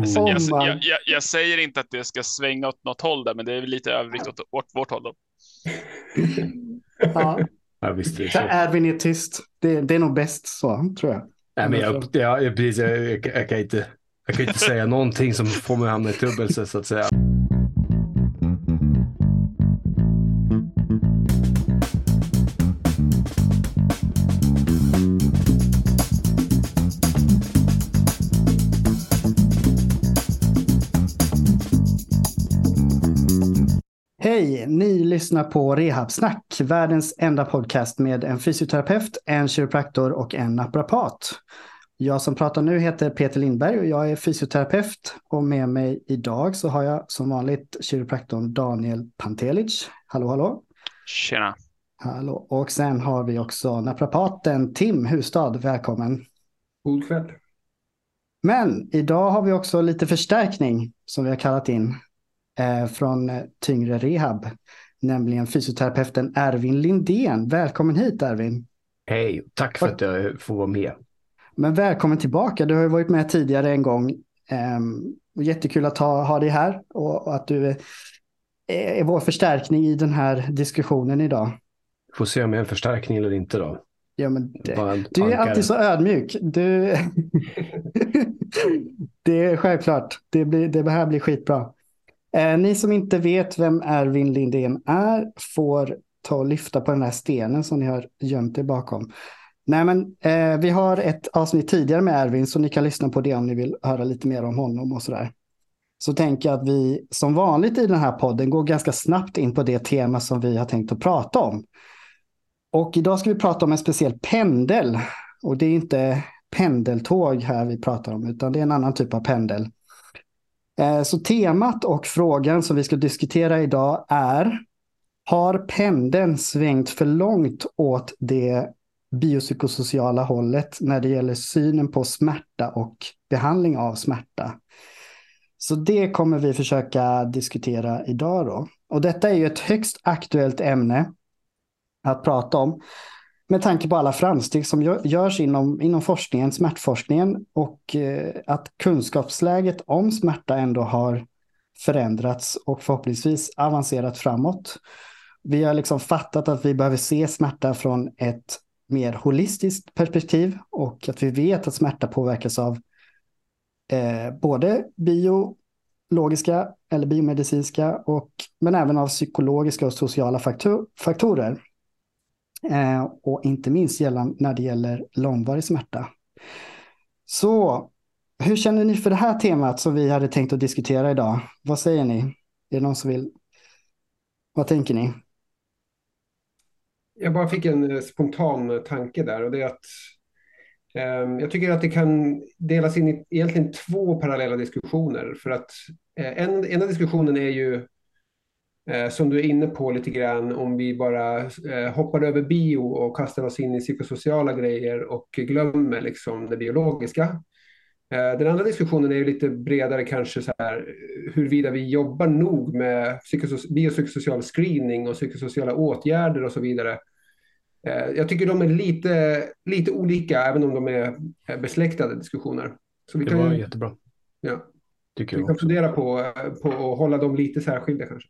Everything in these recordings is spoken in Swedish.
Alltså, jag, jag, jag, jag säger inte att det ska svänga åt något håll där, men det är lite övervikt åt vårt, vårt håll. Då. Ja, Ja, visst är det så så. Erwin är tyst. Det, det är nog bäst så, tror jag. Nej, men jag, ja, jag, precis, jag, jag, jag, kan inte, jag kan inte säga någonting som får mig att hamna i trubbel så att säga. Lyssnar på Rehabsnack, världens enda podcast med en fysioterapeut, en kiropraktor och en naprapat. Jag som pratar nu heter Peter Lindberg och jag är fysioterapeut och med mig idag så har jag som vanligt kiropraktorn Daniel Pantelic. Hallå, hallå! Tjena. Hallå! Och sen har vi också naprapaten Tim Hustad. Välkommen! God kväll. Men idag har vi också lite förstärkning som vi har kallat in eh, från Tyngre Rehab, nämligen fysioterapeuten Ervin Lindén. Välkommen hit Ervin. Hej, tack för att jag får vara med. Men välkommen tillbaka. Du har ju varit med tidigare en gång. Ehm, och jättekul att ha, ha dig här och, och att du är, är vår förstärkning i den här diskussionen idag. Får se om jag är en förstärkning eller inte då. Ja, men det, Du är alltid så ödmjuk. Du... det är självklart. Det, blir, det här blir skitbra. Eh, ni som inte vet vem Ervin Lindén är får ta och lyfta på den här stenen som ni har gömt er bakom. Nej, men eh, vi har ett avsnitt tidigare med Ervin så ni kan lyssna på det om ni vill höra lite mer om honom och sådär. Så tänker jag att vi som vanligt i den här podden går ganska snabbt in på det tema som vi har tänkt att prata om. Och idag ska vi prata om en speciell pendel. Och det är inte pendeltåg här vi pratar om, utan det är en annan typ av pendel. Eh, så temat och frågan som vi ska diskutera idag är Har pendeln svängt för långt åt det biopsykosociala hållet när det gäller synen på smärta och behandling av smärta? Så det kommer vi försöka diskutera idag då. Och detta är ju ett högst aktuellt ämne att prata om. Med tanke på alla framsteg som görs inom, inom forskningen, smärtforskningen och eh, att kunskapsläget om smärta ändå har förändrats och förhoppningsvis avancerat framåt. Vi har liksom fattat att vi behöver se smärta från ett mer holistiskt perspektiv och att vi vet att smärta påverkas av eh, både biologiska eller biomedicinska och men även av psykologiska och sociala faktor- faktorer. Eh, och inte minst gällande när det gäller långvarig smärta. Så hur känner ni för det här temat som vi hade tänkt att diskutera idag? Vad säger ni? Är det någon som vill? Vad tänker ni? Jag bara fick en eh, spontan eh, tanke där och det är att eh, jag tycker att det kan delas in i egentligen två parallella diskussioner. För att eh, en, ena diskussionen är ju som du är inne på lite grann om vi bara eh, hoppar över bio och kastar oss in i psykosociala grejer och glömmer liksom det biologiska. Eh, Den andra diskussionen är ju lite bredare kanske så här huruvida vi jobbar nog med psykoso- biopsykosocial screening och psykosociala åtgärder och så vidare. Eh, Jag tycker de är lite, lite olika även om de är eh, besläktade diskussioner. Så vi Det kan, var jättebra. ja, Tycker vi kan också. fundera på, eh, på att hålla dem lite särskilda kanske.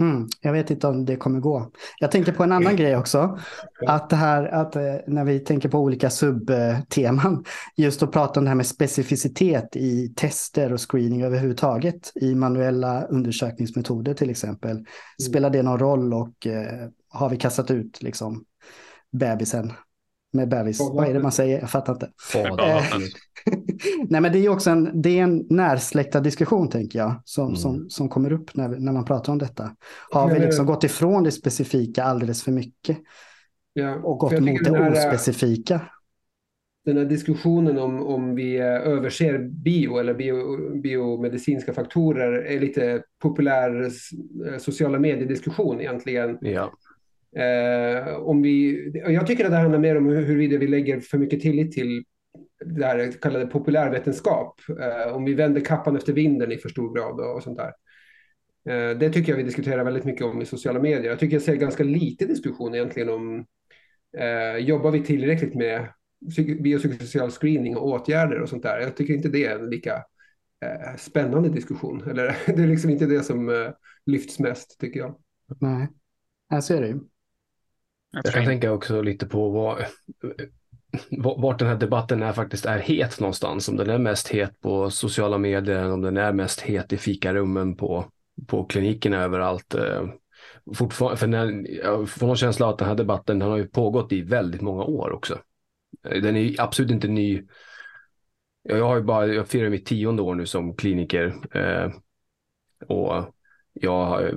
Mm, jag vet inte om det kommer gå. Jag tänker på en annan grej också. Att det här, att eh, när vi tänker på olika subteman, just att prata om det här med specificitet i tester och screening överhuvudtaget, i manuella undersökningsmetoder till exempel. Spelar det någon roll och eh, har vi kastat ut liksom bebisen med bebis? Vad är det man säger? Jag fattar inte. Fader. Nej, men det är ju också en, det är en närsläktad diskussion, tänker jag, som, Mm. som, som kommer upp när, när man pratar om detta. Har vi liksom eh, gått ifrån det specifika alldeles för mycket Ja, och gått mot det här- ospecifika? den här diskussionen om, om vi eh, överser bio eller bio, biomedicinska faktorer är lite populär eh, sociala mediediskussion egentligen. Ja, Eh, om vi, jag tycker att det handlar mer om hur- huruvida vi lägger för mycket tillit till det här kallade populärvetenskap. Eh, om vi vänder kappan efter vinden i för stor grad och, och sånt där. Eh, det tycker jag vi diskuterar väldigt mycket om i sociala medier. Jag tycker jag ser ganska lite diskussion egentligen om eh, jobbar vi tillräckligt med biopsykosocial screening och åtgärder och sånt där. Jag tycker inte det är en lika eh, spännande diskussion. Eller det är liksom inte det som eh, lyfts mest tycker jag. Nej, jag ser det. Jag kan tänka också lite på vad, vart den här debatten är faktiskt är het någonstans. Om den är mest het på sociala medier, om den är mest het i fikarummen på, på klinikerna överallt. Eh, fortfar för när, jag får någon känsla av att den här debatten den har ju pågått i väldigt många år också. Eh, den är absolut inte ny. Jag har ju bara, jag firar mitt tionde år nu som kliniker. Eh, och jag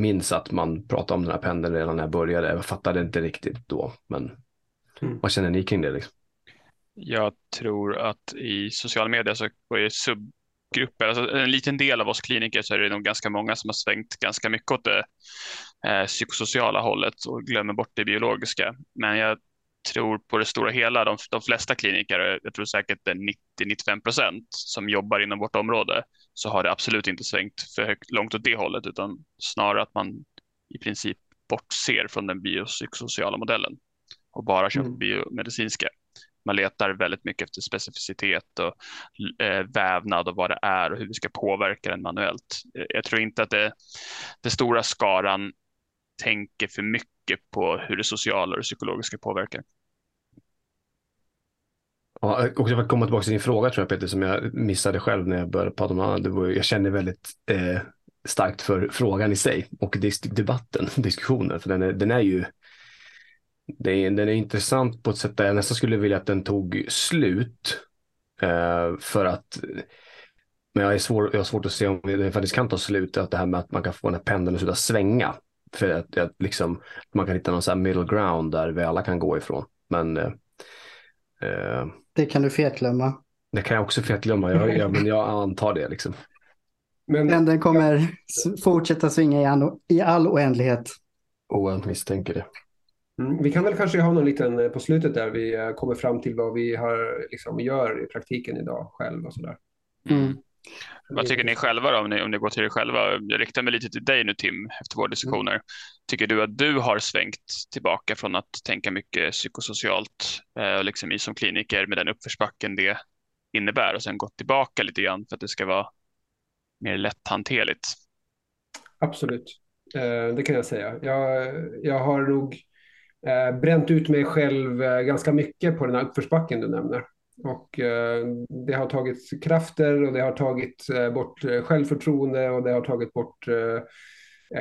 minns att man pratade om den här pendeln redan när jag började. Jag fattade inte riktigt då, men mm. vad känner ni kring det? Liksom? Jag tror att i sociala medier så är subgrupper, alltså en liten del av oss kliniker så är det nog ganska många som har svängt ganska mycket åt det eh, psykosociala hållet och glömmer bort det biologiska. Men jag tror på det stora hela, de, de flesta kliniker, jag tror säkert det är 90-95 procent som jobbar inom vårt område, så har det absolut inte svängt för högt, långt åt det hållet, utan snarare att man i princip bortser från den biopsykosociala modellen och bara kör mm. biomedicinska. Man letar väldigt mycket efter specificitet och eh, vävnad och vad det är och hur vi ska påverka den manuellt. Jag tror inte att det, det stora skaran tänker för mycket på hur det sociala och det psykologiska påverkar. Ja, också för att komma tillbaka till din fråga tror jag Peter, som jag missade själv när jag började prata om annat. Det var, jag känner väldigt eh, starkt för frågan i sig och debatten, diskussionen, för den är, den är ju är, den är intressant på ett sätt där jag nästan skulle vilja att den tog slut. Eh, för att men jag, är svår, jag har svårt att se om den faktiskt kan ta slut, att det här med att man kan få den här pendeln att sluta svänga. För att, att liksom, man kan hitta någon sån middle ground där vi alla kan gå ifrån. Men eh, eh det kan du fetglömma. Det kan jag också fetglömma, jag, jag, men jag antar det. Liksom. Men, men den kommer ja. fortsätta svinga i all, i all oändlighet. Oh, jag misstänker det. Mm, vi kan väl kanske ha någon liten eh, på slutet där vi eh, kommer fram till vad vi har, liksom, gör i praktiken idag själv och sådär. Mm. Vad tycker ni själva då, om ni, om ni går till er själva? Jag riktar mig lite till dig nu Tim, efter våra diskussioner. Mm. Tycker du att du har svängt tillbaka från att tänka mycket psykosocialt eh, liksom i som kliniker med den uppförsbacken det innebär och sen gått tillbaka lite grann för att det ska vara mer lätthanterligt? Absolut, eh, det kan jag säga. Jag, jag har nog eh, bränt ut mig själv eh, ganska mycket på den här uppförsbacken du nämner. Och eh, det har tagit krafter och det har tagit eh, bort eh, självförtroende och det har tagit bort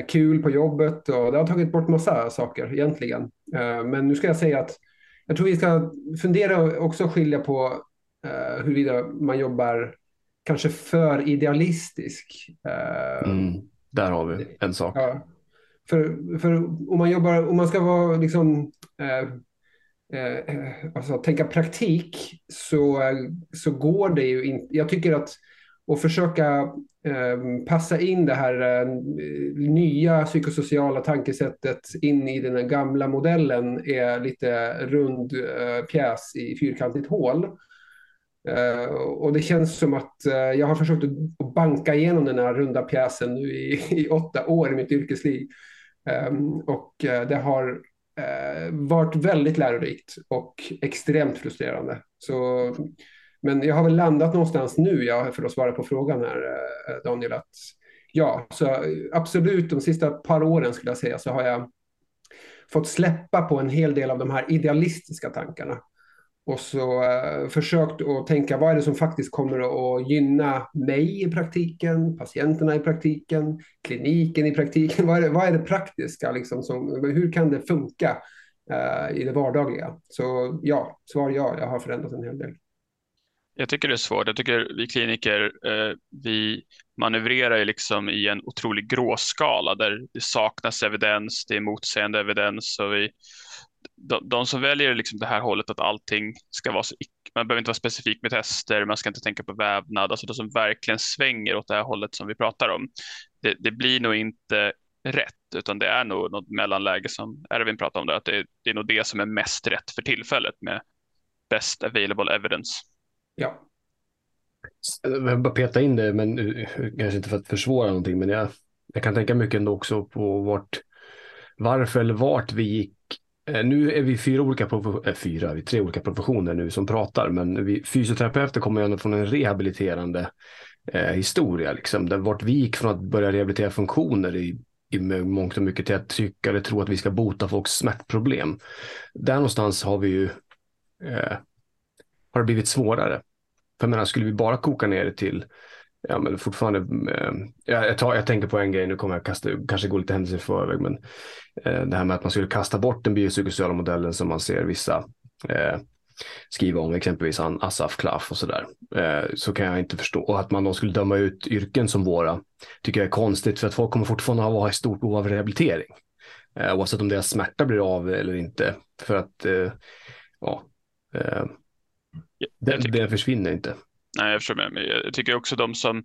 kul på jobbet och det har tagit bort massa saker egentligen. Men nu ska jag säga att jag tror vi ska fundera och också skilja på huruvida man jobbar kanske för idealistisk. Mm, där har vi en sak. Ja, för, för om man jobbar, om man ska vara liksom eh, Eh, alltså, tänka praktik så, så går det ju inte. Jag tycker att och försöka eh, passa in det här eh, nya psykosociala tankesättet in i den gamla modellen är lite rund eh, pjäs i fyrkantigt hål. Eh, och det känns som att eh, jag har försökt att banka igenom den här runda pjäsen nu i, i åtta år i mitt yrkesliv. Och det har eh, varit väldigt lärorikt och extremt frustrerande. Så, men jag har väl landat någonstans nu, ja, för att svara på frågan här, eh, Daniel, att ja, så absolut de sista par åren skulle jag säga så har jag fått släppa på en hel del av de här idealistiska tankarna och så eh, försökt att tänka vad är det som faktiskt kommer att gynna mig i praktiken, patienterna i praktiken, kliniken i praktiken. Vad är det, vad är det praktiska? Liksom, som, hur kan det funka eh, i det vardagliga? Så ja, svar ja, jag har förändrat en hel del. Jag tycker det är svårt. Jag tycker vi kliniker, eh, vi manövrerar ju liksom i en otrolig gråskala där det saknas evidens, det är motsägande evidens och vi de, de, som väljer liksom det här hållet att allting ska vara så, man behöver inte vara specifik med tester, man ska inte tänka på vävnad, alltså de som verkligen svänger åt det här hållet som vi pratar om. Det, det blir nog inte rätt, utan det är nog något mellanläge som Erwin pratade om, det, att det, det är nog det som är mest rätt för tillfället med best available evidence. Ja. Jag vill bara peta in det, men eh, kanske inte för att försvåra någonting, men jag, jag kan tänka mycket ändå också på vart, varför eller vart vi gick Eh, nu är vi fyra olika, äh, fyra, vi tre olika professioner nu som pratar, men vi fysioterapeuter kommer ju från en rehabiliterande eh, historia. Liksom. Där vart vi gick från att börja rehabilitera funktioner i, i mångt och mycket till att tycka eller tro att vi ska bota folks smärtproblem. Där någonstans har vi ju eh, har det blivit svårare. För jag menar, skulle vi bara koka ner det till ja, men fortfarande, eh, jag, tar, jag tänker på en grej, nu kommer jag kasta, kanske gå lite händelser i förväg, men eh, det här med att man skulle kasta bort den biopsykosociala modellen som man ser vissa eh, skriva om, exempelvis Asaf Klaff och sådär, eh, så kan jag inte förstå. Och att man då skulle döma ut yrken som våra, tycker jag är konstigt, för att folk kommer fortfarande ha ett stort behov av rehabilitering. Eh, oavsett om deras smärta blir av eller inte. För att, eh, ja, eh, det, det försvinner inte. Nej, jag förstår. Men jag tycker också de som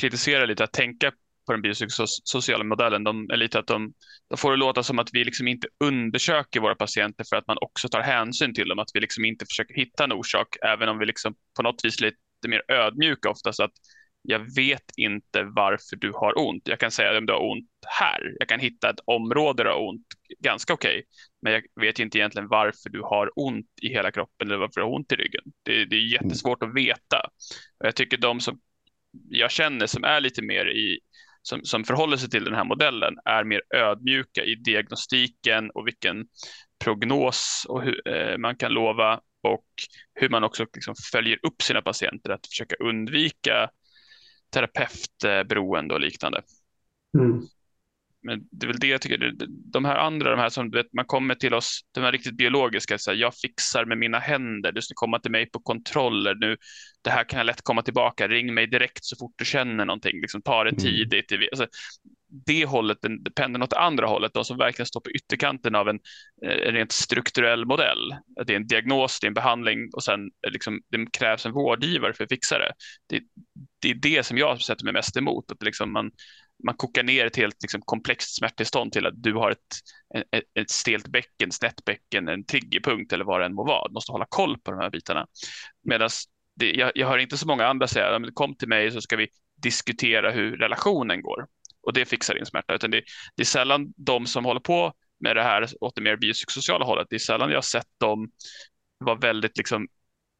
kritiserar lite att tänka på den biopsykosociala modellen, de är lite att de, de får det låta som att vi liksom inte undersöker våra patienter för att man också tar hänsyn till dem, att vi liksom inte försöker hitta en orsak, även om vi liksom på något vis lite mer ödmjuka oftast att jag vet inte varför du har ont. Jag kan säga om du har ont här. Jag kan hitta ett område där du har ont ganska okej, okay. men jag vet inte egentligen varför du har ont i hela kroppen eller varför du har ont i ryggen. Det, det är jättesvårt att veta. Jag tycker de som jag känner som är lite mer i som, som förhåller sig till den här modellen är mer ödmjuka i diagnostiken och vilken prognos och hur, eh, man kan lova och hur man också liksom följer upp sina patienter, att försöka undvika terapeutberoende och liknande. Mm. Men det är väl det jag tycker, de här andra, de här som du vet, man kommer till oss, de här riktigt biologiska, så här, jag fixar med mina händer, du ska komma till mig på kontroller nu, det här kan jag lätt komma tillbaka, ring mig direkt så fort du känner någonting, liksom, ta det mm. tidigt. Alltså, det hållet, den, pendeln åt andra hållet, de som verkligen står på ytterkanten av en, en eh, rent strukturell modell. Det är en diagnos, det är en behandling och sen eh, liksom, det krävs en vårdgivare för att fixa det. Det, det är det som jag sätter mig mest emot, att liksom man, man kokar ner ett helt liksom, komplext smärttillstånd till att du har ett, ett, ett stelt bäcken, snett bäcken, en triggerpunkt eller vad det än må vara. Du måste hålla koll på de här bitarna. Medan jag, jag hör inte så många andra säga, kom till mig så ska vi diskutera hur relationen går och det fixar din smärta, utan det, det är sällan de som håller på med det här åt det mer biopsykosociala hållet, det är sällan jag har sett dem vara väldigt liksom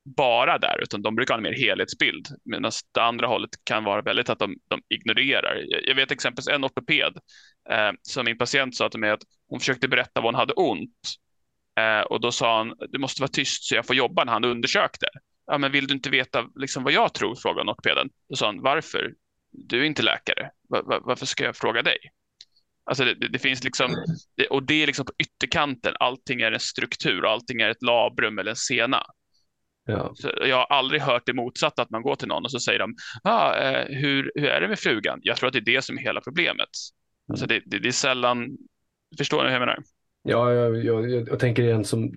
bara där, utan de brukar ha en mer helhetsbild. Medan det andra hållet kan vara väldigt att de, de ignorerar. Jag vet exempelvis en ortoped eh, som min patient sa till mig att hon försökte berätta vad hon hade ont. Eh, och då sa han, du måste vara tyst så jag får jobba när han undersökte. Ja, men vill du inte veta liksom, vad jag tror? frågade ortopeden. Då sa han, varför? Du är inte läkare. Var, var, varför ska jag fråga dig? Alltså det, det, det finns liksom, det, och det är liksom på ytterkanten. Allting är en struktur, allting är ett labrum eller en sena. Ja. jag har aldrig hört det motsatta, att man går till någon och så säger de, ah, eh, hur, hur är det med frugan? Jag tror att det är det som är hela problemet. Alltså det, det, det är sällan, förstår ni hur jag menar? Ja, jag, jag, jag, jag tänker igen som,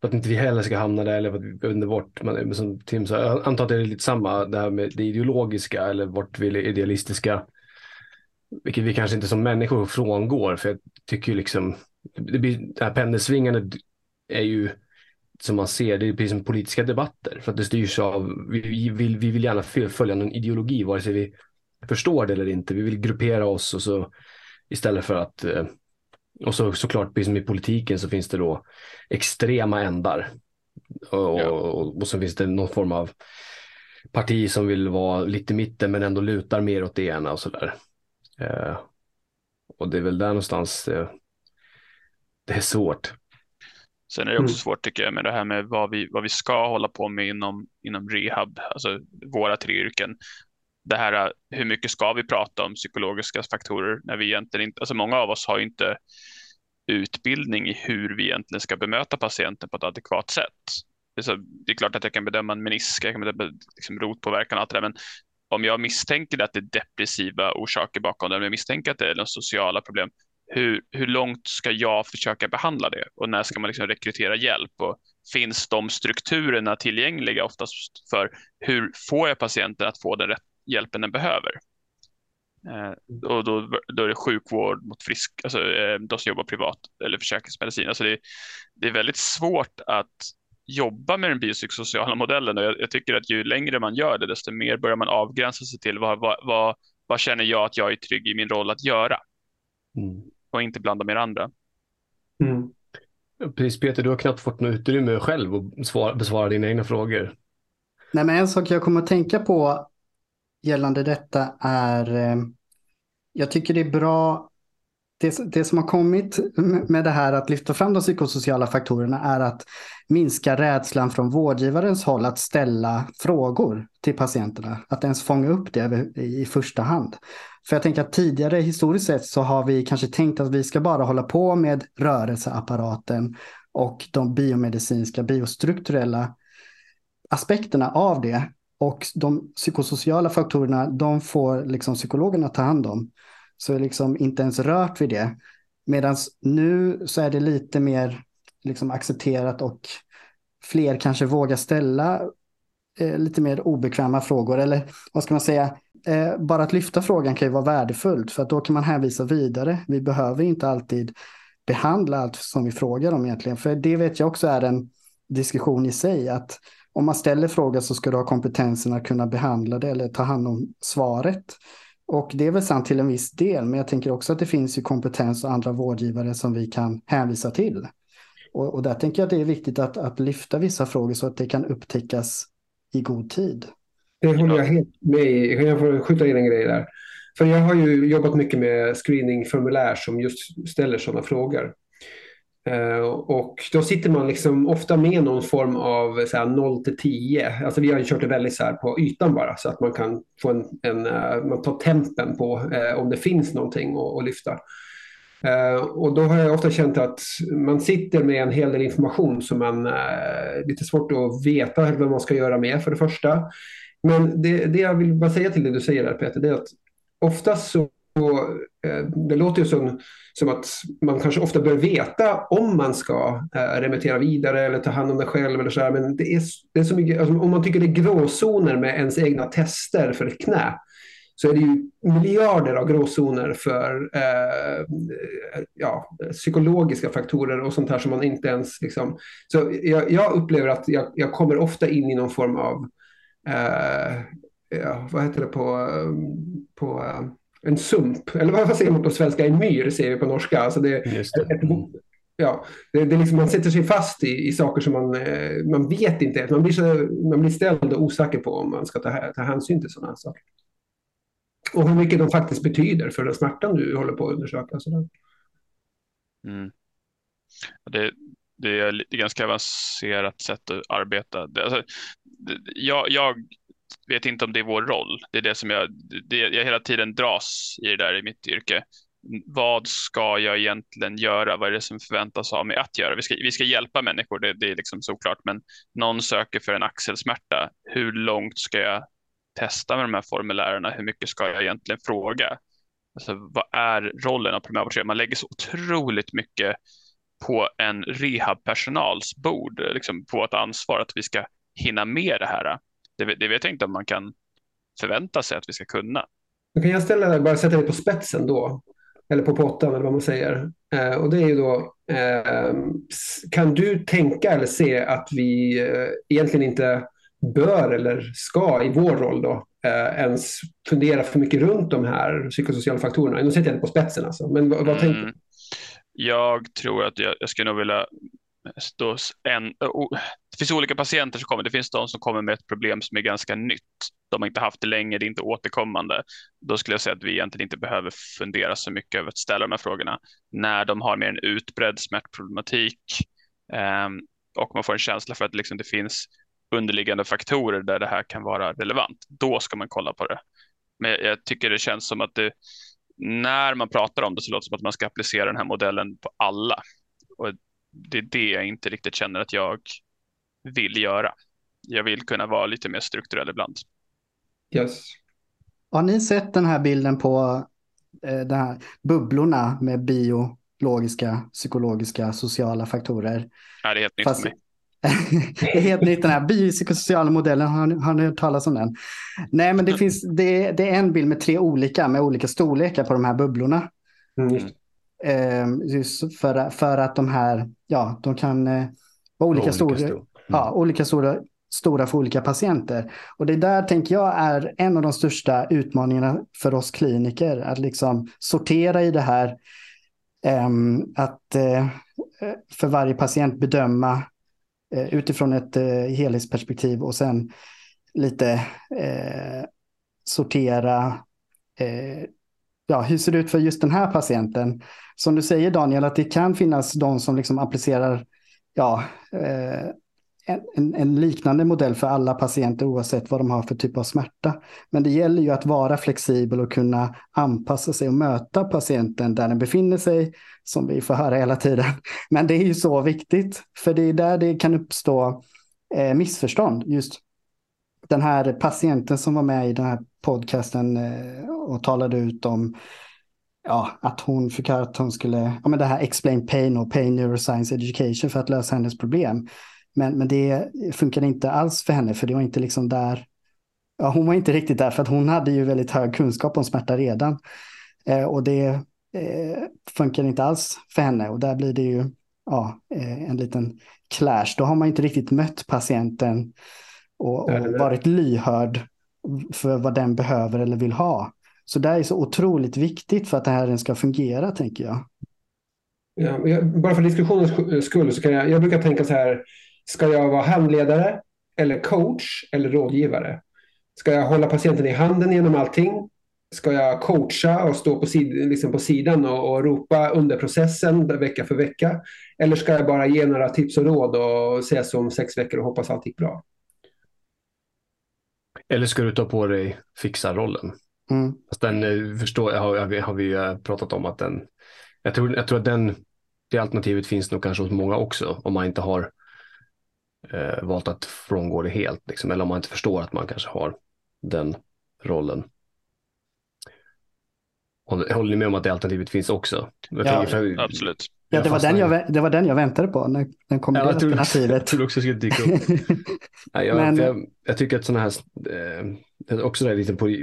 för att inte vi heller ska hamna där, eller för att vi vet inte vart, man, som Tim sa, jag antar att det är lite samma, det här med det ideologiska eller vart vi är idealistiska, vilket vi kanske inte som människor frångår, för jag tycker ju liksom, det, blir, det här pendelsvingandet är ju, som man ser, det är precis som politiska debatter. För att det styrs av, vi, vi, vill, vi vill gärna följa någon ideologi, vare sig vi förstår det eller inte. Vi vill gruppera oss och så istället för att, eh, och så såklart, precis som i politiken så finns det då extrema ändar. Och, ja. och, och så finns det någon form av parti som vill vara lite mitten men ändå lutar mer åt det ena och sådär. Eh, och det är väl där någonstans eh, det är svårt. Sen är det också mm. svårt tycker jag med det här med vad vi, vad vi ska hålla på med inom, inom rehab, alltså våra tre yrken. Det här, hur mycket ska vi prata om psykologiska faktorer när vi egentligen inte, alltså många av oss har inte utbildning i hur vi egentligen ska bemöta patienten på ett adekvat sätt. Det är, så, det är klart att jag kan bedöma en menisk, jag kan bedöma liksom rotpåverkan och allt det där, men om jag misstänker att det är depressiva orsaker bakom det, om jag misstänker att det är några sociala problem, hur, hur långt ska jag försöka behandla det och när ska man liksom rekrytera hjälp och finns de strukturerna tillgängliga oftast för hur får jag patienten att få den rätt hjälpen den behöver? Eh, och då, då är det sjukvård mot frisk, alltså eh, de som jobbar privat eller försäkringsmedicin. Alltså det, det är väldigt svårt att jobba med den biopsykosociala modellen och jag, jag, tycker att ju längre man gör det desto mer börjar man avgränsa sig till vad, vad, vad, vad känner jag att jag är trygg i min roll att göra. Mm och inte blanda med andra. Mm. Precis Peter, du har knappt fått något utrymme själv att svara, besvara dina egna frågor. Nej, men en sak jag kommer att tänka på gällande detta är, eh, jag tycker det är bra, det, det som har kommit med det här att lyfta fram de psykosociala faktorerna är att minska rädslan från vårdgivarens håll att ställa frågor till patienterna. Att ens fånga upp det i första hand. För jag tänker att tidigare historiskt sett så har vi kanske tänkt att vi ska bara hålla på med rörelseapparaten och de biomedicinska, biostrukturella aspekterna av det. Och de psykosociala faktorerna, de får liksom psykologerna ta hand om. Så är liksom inte ens rört vid det. Medan nu så är det lite mer liksom accepterat och fler kanske vågar ställa eh, lite mer obekväma frågor. Eller vad ska man säga? Eh, bara att lyfta frågan kan ju vara värdefullt för att då kan man hänvisa vidare. Vi behöver inte alltid behandla allt som vi frågar om egentligen. För det vet jag också är en diskussion i sig. att om man ställer frågan så ska du ha kompetensen att kunna behandla det eller ta hand om svaret. Och det är väl sant till en viss del, men jag tänker också att det finns ju kompetens och andra vårdgivare som vi kan hänvisa till. Och, och där tänker jag att det är viktigt att, att lyfta vissa frågor så att det kan upptäckas i god tid. Det håller jag helt med i. Jag får skjuta in en grej där. För jag har ju jobbat mycket med screeningformulär som just ställer sådana frågor. Uh, och då sitter man liksom ofta med någon form av så här, 0 till 10. Alltså vi har ju kört det väldigt så här på ytan bara så att man kan få en, en uh, man tar tempen på uh, om det finns någonting att, att lyfta. och då har jag ofta känt att man sitter med en hel del information som man är lite svårt att veta vad man ska göra med för det första. Men det, det jag vill bara säga till det du säger där Peter, det är att oftast så eh, det låter ju som, som att man kanske ofta bör veta om man ska eh, remittera vidare eller ta hand om det själv. Eller så här, men det är, det är så mycket, alltså, om man tycker det är gråzoner med ens egna tester för ett knä så är det ju miljarder av gråzoner för eh, ja, psykologiska faktorer och sånt här som man inte ens... Liksom, så jag, jag upplever att jag, jag, kommer ofta in i någon form av eh, ja, vad heter det på, på uh, en sump, eller vad säger man på svenska, en myr säger vi på norska. Alltså det, det. Ett, ja, det, det liksom, man sätter sig fast i, i saker som man, eh, man vet inte. Man blir, så, man blir ställd och osäker på om man ska ta, ta hänsyn till sådana här saker. Och hur mycket de faktiskt betyder för den smärtan du håller på att undersöka. Sådär. Mm. Det, det är ett ganska avancerat sätt att arbeta. Det, alltså, det, jag, jag vet inte om det är vår roll. Det är det som jag, det, jag hela tiden dras i det där i mitt yrke. Vad ska jag egentligen göra? Vad är det som förväntas av mig att göra? Vi ska, vi ska hjälpa människor, det, det är liksom såklart, men någon söker för en axelsmärta. Hur långt ska jag testa med de här formulärerna? Hur mycket ska jag egentligen fråga? Alltså, vad är rollen av primärvårdsgivare? Man lägger så otroligt mycket på en rehabpersonals bord, liksom på ett ansvar att vi ska hinna med det här. Det, det vet jag inte om man kan förvänta sig att vi ska kunna. Kan jag ställa, bara sätta dig på spetsen då, eller på pottan eller vad man säger. Eh, och det är ju då, eh, kan du tänka eller se att vi eh, egentligen inte bör eller ska i vår roll då eh, ens fundera för mycket runt de här psykosociala faktorerna? Nu sätter jag det på spetsen alltså, men vad, vad mm. tänker du? Jag tror att jag, jag skulle nog vilja då en, det finns olika patienter som kommer. Det finns de som kommer med ett problem som är ganska nytt. De har inte haft det länge, det är inte återkommande. Då skulle jag säga att vi egentligen inte behöver fundera så mycket över att ställa de här frågorna. När de har mer en utbredd smärtproblematik eh, och man får en känsla för att liksom det finns underliggande faktorer där det här kan vara relevant. Då ska man kolla på det. Men jag tycker det känns som att det, när man pratar om det så låter det som att man ska applicera den här modellen på alla. Och det är det jag inte riktigt känner att jag vill göra. Jag vill kunna vara lite mer strukturell ibland. Yes. Har ni sett den här bilden på eh, de här bubblorna med biologiska, psykologiska, sociala faktorer? Ja, det är helt nytt Fast... för mig. det är helt nytt den här biopsykosociala modellen, har, har ni hört talas om den? Nej, men det, finns, det, det är en bild med tre olika, med olika storlekar på de här bubblorna. Mm. Eh, just för, för att de här, ja, de kan eh, vara olika, olika stora. Stor. Mm. Ja, olika stora, stora för olika patienter. Och det där tänker jag är en av de största utmaningarna för oss kliniker. Att liksom sortera i det här. Eh, att eh, för varje patient bedöma eh, utifrån ett helhetsperspektiv och sen lite sortera ja, hur ser det ut för just den här patienten? Som du säger Daniel, att det kan finnas de som liksom applicerar ja, eh, en, en, liknande modell för alla patienter oavsett vad de har för typ av smärta. Men det gäller ju att vara flexibel och kunna anpassa sig och möta patienten där den befinner sig, som vi får höra hela tiden. Men det är ju så viktigt, för det är där det kan uppstå eh, missförstånd. Just den här patienten som var med i den här podcasten eh, och talade ut om ja, att hon fick höra att hon skulle, ja men det här explain pain och pain neuroscience education för att lösa hennes problem. Men, men det funkade inte alls för henne för det var inte liksom där, ja hon var inte riktigt där för att hon hade ju väldigt hög kunskap om smärta redan. Eh, och det eh, funkar inte alls för henne och där blir det ju ja, eh, en liten clash. Då har man inte riktigt mött patienten och, och varit lyhörd för vad den behöver eller vill ha. Så det är så otroligt viktigt för att det här ska fungera, tänker jag. Ja, bara för diskussionens skull så kan jag, jag brukar tänka så här, ska jag vara handledare eller coach eller rådgivare? Ska jag hålla patienten i handen genom allting? Ska jag coacha och stå på, sid, liksom på sidan och, och, ropa under processen vecka för vecka? Eller ska jag bara ge några tips och råd och ses om sex veckor och hoppas allt gick bra? Eller ska du ta på dig fixarrollen? Mm. Fast den eh, förstår, har, har vi eh, pratat om att den, jag tror, jag tror att den, det alternativet finns nog kanske hos många också om man inte har eh, valt att frångå det helt, liksom, eller om man inte förstår att man kanske har den rollen. Håller, håller ni med om att det alternativet finns också? Ja, för, absolut. Ja, det, var den jag, det var den jag väntade på när den kom ja, det alternativet. Jag trodde också skulle dyka upp. Nej, jag, Men... jag, jag, tycker att sådana här, eh, också det lite på,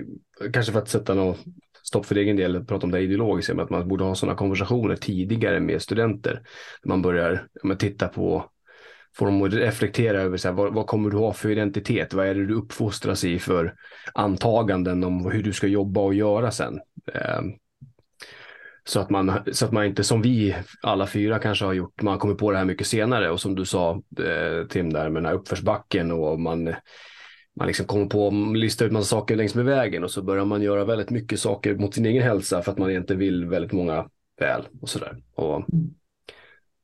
kanske för att sätta något stopp för egen del, prata om det ideologiskt, att man borde ha sådana konversationer tidigare med studenter. Man börjar man titta på, får dem att reflektera över så här, vad, vad, kommer du ha för identitet? Vad är det du uppfostras i för antaganden om hur du ska jobba och göra sen? Eh, så att, man, så att man inte, som vi alla fyra kanske har gjort, man kommer på det här mycket senare och som du sa eh, Tim där med den här uppförsbacken och man, man liksom kommer på att lista ut massa saker längs med vägen och så börjar man göra väldigt mycket saker mot sin egen hälsa för att man egentligen vill väldigt många väl och sådär. Och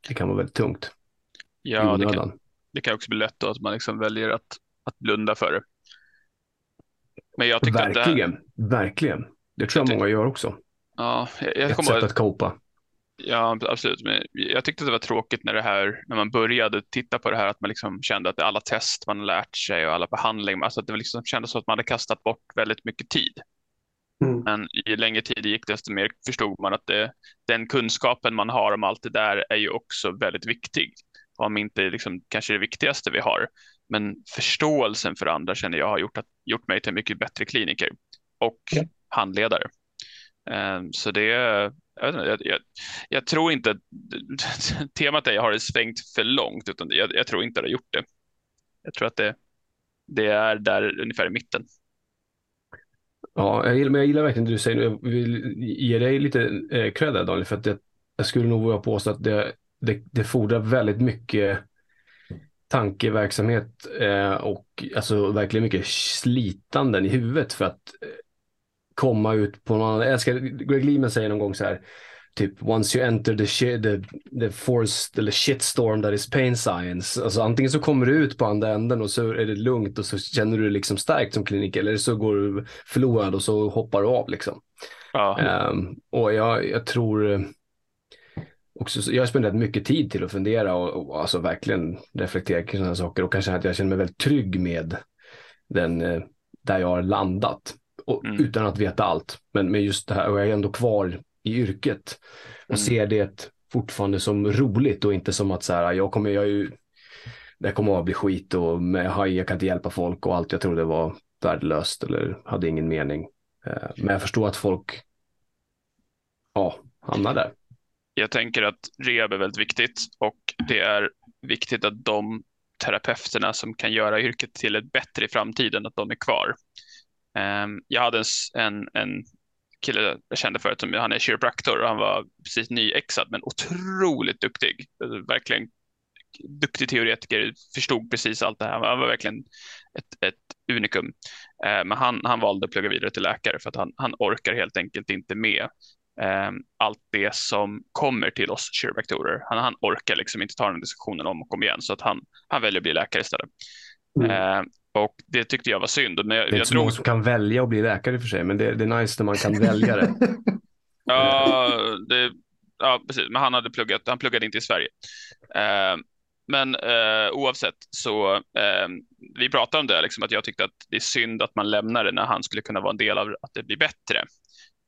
det kan vara väldigt tungt. Ja, det kan, det kan också bli lätt då att man liksom väljer att, att blunda för det. Men jag tycker verkligen, att det här... verkligen. Det tror jag, jag många gör också. Ja, jag, jag Ett sätt att copa. Ja, absolut. Men jag tyckte det var tråkigt när det här, när man började titta på det här, att man liksom kände att alla test man lärt sig och alla behandlingar, alltså att det liksom kändes som att man hade kastat bort väldigt mycket tid. Mm. Men ju längre tid det gick, desto mer förstod man att det, den kunskapen man har om allt det där är ju också väldigt viktig. Om inte liksom, kanske det viktigaste vi har. Men förståelsen för andra känner jag har gjort, att, gjort mig till en mycket bättre kliniker och ja. handledare. Ehm, så det, jag, jag, jag, jag, tror inte att temat är jag har det svängt för långt, utan jag, jag tror inte att det har gjort det. Jag tror att det, det är där ungefär i mitten. Ja, jag gillar, men jag gillar verkligen det du säger. Jag vill ge dig lite eh, cred där Daniel, för att det, jag skulle nog våga påstå att det, det, det fordrar väldigt mycket tankeverksamhet eh, och alltså verkligen mycket slitanden i huvudet för att eh, komma ut på någon annan. Jag älskar, Greg Lehman säger någon gång så här, typ once you enter the, shit, the, the force, eller shitstorm that is pain science. Alltså antingen så kommer du ut på andra änden och så är det lugnt och så känner du dig liksom starkt som kliniker eller så går du förlorad och så hoppar du av liksom. Ja. Um, och jag, jag tror också, jag har spenderat mycket tid till att fundera och, och alltså verkligen reflektera kring sådana saker och kanske att jag känner mig väldigt trygg med den, eh, där jag har landat och, mm. utan att veta allt. Men med just det här, och jag är ändå kvar i yrket och mm. ser det fortfarande som roligt och inte som att så här, jag kommer, jag ju, det kommer att bli skit och med, jag kan inte hjälpa folk och allt jag trodde var värdelöst eller hade ingen mening. Eh, men jag förstår att folk ja, hamnar där. Jag tänker att rehab är väldigt viktigt och det är viktigt att de terapeuterna som kan göra yrket till ett bättre i framtiden, att de är kvar. Um, jag hade en, en, en kille jag kände förut, som, han är chiropractor och han var precis nyexad men otroligt duktig. Verkligen duktig teoretiker, förstod precis allt det här. Han var verkligen ett, ett unikum. Ehm, men han, han valde att plugga vidare till läkare för att han, han orkar helt enkelt inte med ehm, allt det som kommer till oss kiropraktorer. Han, han orkar liksom inte ta den diskussionen om och om igen så att han, han väljer att bli läkare istället. Mm. Eh, och det tyckte jag var synd. Men jag, det är inte så många som kan välja att bli läkare i och för sig, men det, det är nice när man kan välja det. ja, det, ja, precis. Men han hade pluggat, han pluggade inte i Sverige. Eh, men eh, oavsett så, eh, vi pratade om det, liksom, att jag tyckte att det är synd att man lämnar det när han skulle kunna vara en del av att det blir bättre.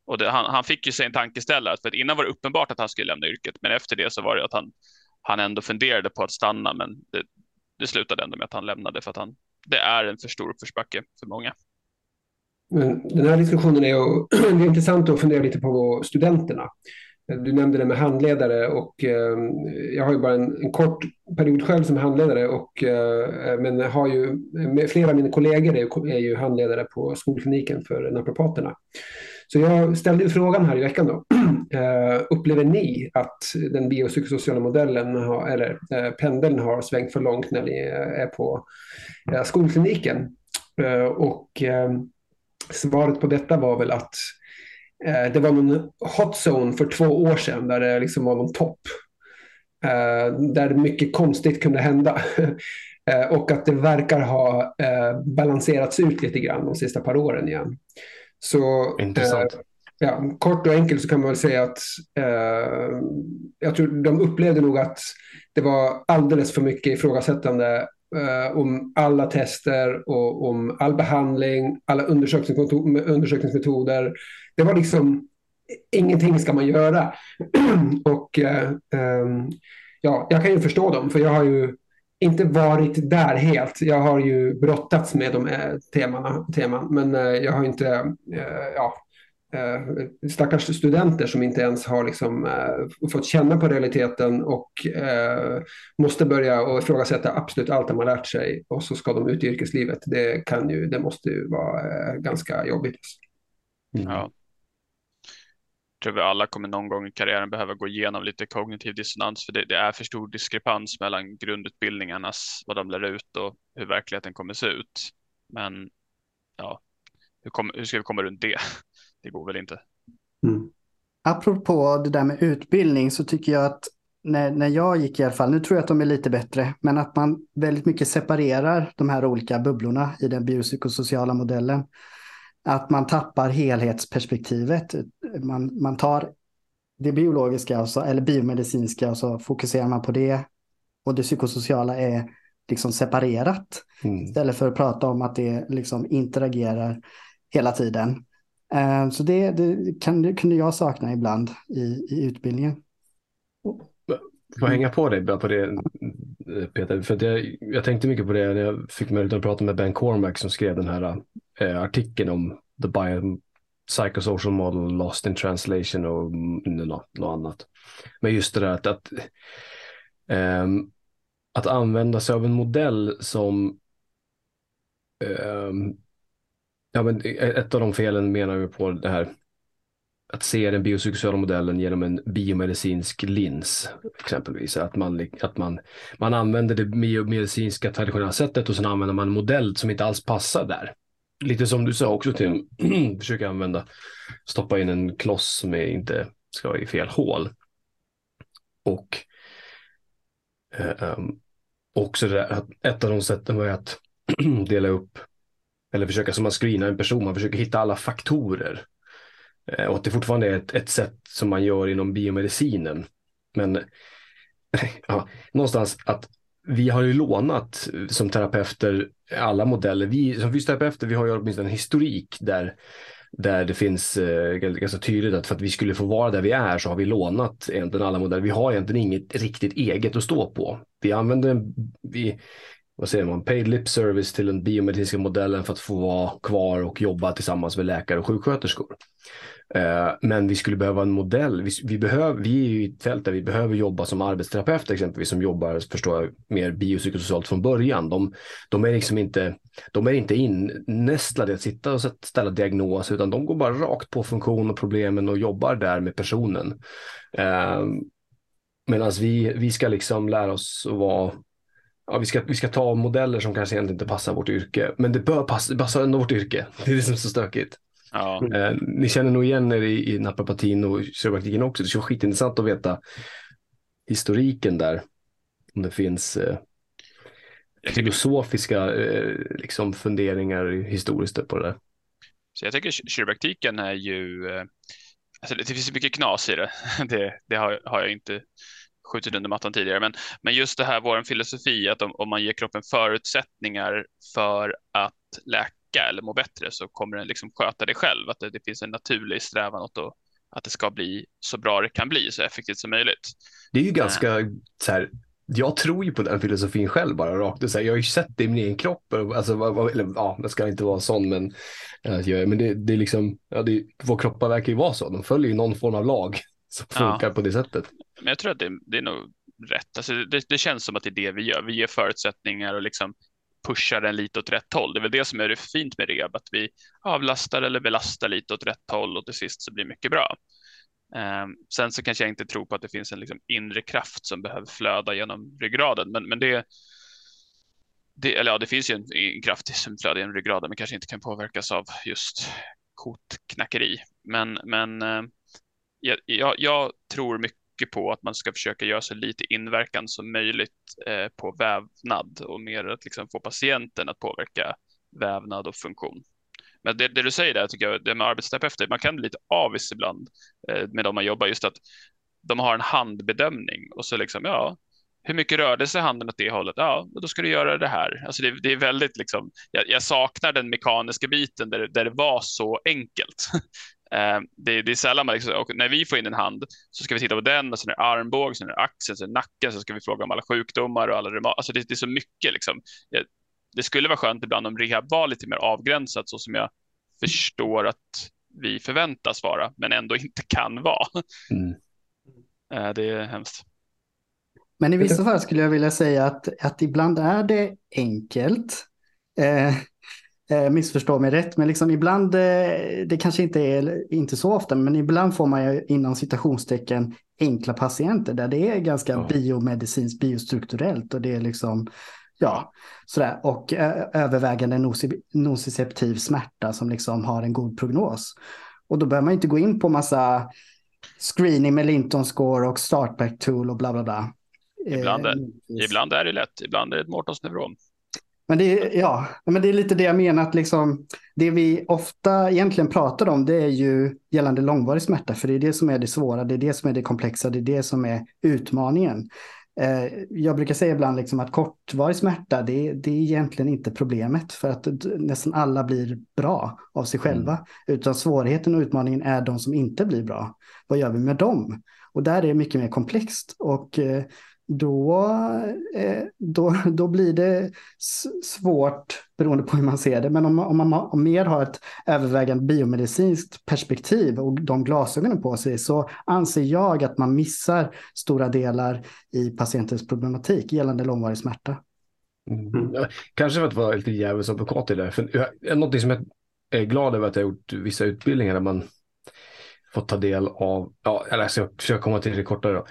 Och det, han, han, fick ju sig en tankeställare, för att innan var det uppenbart att han skulle lämna yrket, men efter det så var det att han, han ändå funderade på att stanna, men det, det slutade ändå med att han lämnade för att han, det är en för stor uppförsbacke för många. Men den här diskussionen är ju, det är intressant att fundera lite på studenterna. Du nämnde det med handledare och eh, jag har ju bara en, en, kort period själv som handledare och eh, men har ju flera av mina kollegor är, är ju handledare på skolkliniken för naprapaterna. Så jag ställde frågan här i veckan då. Eh, upplever ni att den biopsykosociala modellen har, eller eh, pendeln har svängt för långt när ni eh, är på skolkliniken? Och svaret på detta var väl att det var någon hot zone för två år sedan där det liksom var någon topp. där mycket konstigt kunde hända. och att det verkar ha balanserats ut lite grann de sista par åren igen. Så, Intressant. Eh, ja, kort och enkelt så kan man väl säga att eh, jag tror de upplevde nog att det var alldeles för mycket ifrågasättande eh, om alla tester och om all behandling, alla undersökningsmetoder. Det var liksom ingenting ska man göra. och eh, ehm, ja, jag kan ju förstå dem, för jag har ju inte varit där helt. Jag har ju brottats med de temana, teman, men eh, jag har inte, eh, ja, eh, stackars studenter som inte ens har liksom, fått känna på realiteten och måste börja och ifrågasätta absolut allt de har lärt sig och så ska de ut i yrkeslivet. Det, kan ju, det måste ju vara ganska jobbigt. Ja tror vi alla kommer någon gång i karriären behöva gå igenom lite kognitiv dissonans, för det, det, är för stor diskrepans mellan grundutbildningarnas, vad de lär ut och hur verkligheten kommer se ut. Men ja, hur, kom, hur ska vi komma runt det? Det går väl inte. Mm. Apropå det där med utbildning så tycker jag att när, när jag gick i alla fall, nu tror jag att de är lite bättre, men att man väldigt mycket separerar de här olika bubblorna i den biopsykosociala modellen att man tappar helhetsperspektivet. Man, man tar det biologiska alltså, eller biomedicinska och så fokuserar man på det. Och det psykosociala är liksom separerat. Mm. Istället för att prata om att det liksom interagerar hela tiden. Uh, så det, det, kan, det kunde jag sakna ibland i, i utbildningen. Får jag hänga på dig på det Eh, Peter? För jag, jag tänkte mycket på det när jag fick möjlighet att prata med Ben Cormack som skrev den här eh, artikeln om the biopsychosocial model lost in translation och något, något annat. Men just det där att, att, um, att använda sig av en modell som um, ja, men ett av de felen menar vi på det här att se den biopsykosociala modellen genom en biomedicinsk lins, exempelvis. Att man, att man, man använder det biomedicinska traditionella sättet och sen använder man en modell som inte alls passar där lite som du sa också Tim, försöka använda, stoppa in en kloss som inte ska vara i fel hål. Och um, också det där, att ett av de sätten var att dela upp eller försöka som man screenar en person, man försöker hitta alla faktorer. Eh, och att det fortfarande är ett, ett sätt som man gör inom biomedicinen. Men ja, någonstans att vi har ju lånat eh, som terapeuter alla modeller. Vi som fysioterapeuter, vi har ju åtminstone en historik där, där det finns eh, ganska tydligt att för att vi skulle få vara där vi är så har vi lånat egentligen alla modeller. Vi har egentligen inget riktigt eget att stå på. Vi använder vi, vad säger man, paid lip service till den biomedicinska modellen för att få vara kvar och jobba tillsammans med läkare och sjuksköterskor. Eh, men vi skulle behöva en modell. Vi, vi, behöver, vi är ju i ett fält där vi behöver jobba som arbetsterapeut exempelvis som jobbar förstår jag, mer biopsykosocialt från början. De, de är liksom inte, de är inte innästlade att sitta och ställa diagnos utan de går bara rakt på funktion och problemen och jobbar där med personen. Eh, uh, Medan vi, vi ska liksom lära oss att vara Ja, vi, ska, vi ska ta modeller som kanske egentligen inte passar vårt yrke, men det bör passa, det passar ändå vårt yrke. Det är det som är så stökigt. Ja. Eh, ni känner nog igen er i, i naprapatin och kiropraktiken också. Det skulle vara skitintressant att veta historiken där. Om det finns eh, filosofiska eh, liksom funderingar historiskt på det där. Så jag tycker kiropraktiken är ju, eh, alltså det finns mycket knas i det. Det, det har, har, jag inte skjutit under mattan tidigare, men, men just det här, vår filosofi, att om, om man ger kroppen förutsättningar för att läka eller må bättre så kommer den liksom sköta det själv, att det, det finns en naturlig strävan åt att, att det ska bli så bra det kan bli, så effektivt som möjligt. Det är ju ganska äh. så här, jag tror ju på den filosofin själv bara rakt här, Jag har ju sett det i min egen kropp. Alltså, eller, ja, det ska inte vara sån, men, äh, men det, det är liksom, ja, det, vår kroppar verkar ju vara så. De följer ju någon form av lag som funkar ja. på det sättet. Men jag tror att det, det är nog rätt. Alltså, det, det, känns som att det är det vi gör. Vi ger förutsättningar och liksom pushar den lite åt rätt håll. Det är väl det som är det fint med rehab, att vi avlastar eller belastar lite åt rätt håll och till sist så blir det mycket bra. Um, sen så kanske jag inte tror på att det finns en liksom, inre kraft som behöver flöda genom ryggraden, men, men det, det, eller ja, det finns ju en, en kraft som flödar genom ryggraden, men kanske inte kan påverkas av just kotknackeri. Men, men uh, jag, jag, jag, tror mycket på att man ska försöka göra så lite inverkan som möjligt eh, på vävnad och mer att liksom få patienten att påverka vävnad och funktion. Men det, det, du säger där tycker jag, det med arbetsterapeuter, man kan bli lite avis ibland eh, med dem man jobbar, just att de har en handbedömning och så liksom, ja, hur mycket rörde sig handen åt det hållet? Ja, då ska du göra det här. Alltså det, det är väldigt liksom, jag, jag, saknar den mekaniska biten där, där det var så enkelt. eh, det, det, är sällan man liksom, när vi får in en hand så ska vi titta på den och sen är det armbåg, sen är det axeln, sen är det nacken, så ska vi fråga om alla sjukdomar och alla Alltså det, det är så mycket liksom det skulle vara skönt ibland om rehab var lite mer avgränsat så som jag förstår att vi förväntas vara, men ändå inte kan vara. Mm. Eh, det är hemskt. Men i vissa fall skulle jag vilja säga att, att ibland är det enkelt. Eh, eh, missförstå mig rätt, men liksom ibland, eh, det kanske inte är, inte så ofta, men ibland får man ju inom citationstecken enkla patienter där det är ganska ja. biomedicinskt, biostrukturellt och det är liksom Ja, sådär. Och övervägande nociceptiv smärta som liksom har en god prognos. Och då behöver man inte gå in på massa screening med Linton score och startback tool och bla bla bla. Ibland är, eh, ibland är det lätt, ibland är det ett Mortons neuron. Men det, är, ja, men det är lite det jag menar, att liksom, det vi ofta egentligen pratar om det är ju gällande långvarig smärta, för det är det som är det svåra, det är det som är det komplexa, det är det som är utmaningen. Eh, jag brukar säga ibland liksom att kortvarig smärta, det, det, är egentligen inte problemet för att nästan alla blir bra av sig själva. Mm. Utan svårigheten och utmaningen är de som inte blir bra. Vad gör vi med dem? Och där är det mycket mer komplext. Och eh, då, eh, då, då blir det svårt beroende på hur man ser det. Men om, om man om mer har ett övervägande biomedicinskt perspektiv och de glasögonen på sig så anser jag att man missar stora delar i patientens problematik gällande långvarig smärta. Mm. Kanske för att vara lite djävulsadvokat i det. För någonting som jag är glad över att jag har gjort vissa utbildningar där man fått ta del av, ja, eller jag ska försöka komma till det kortare då.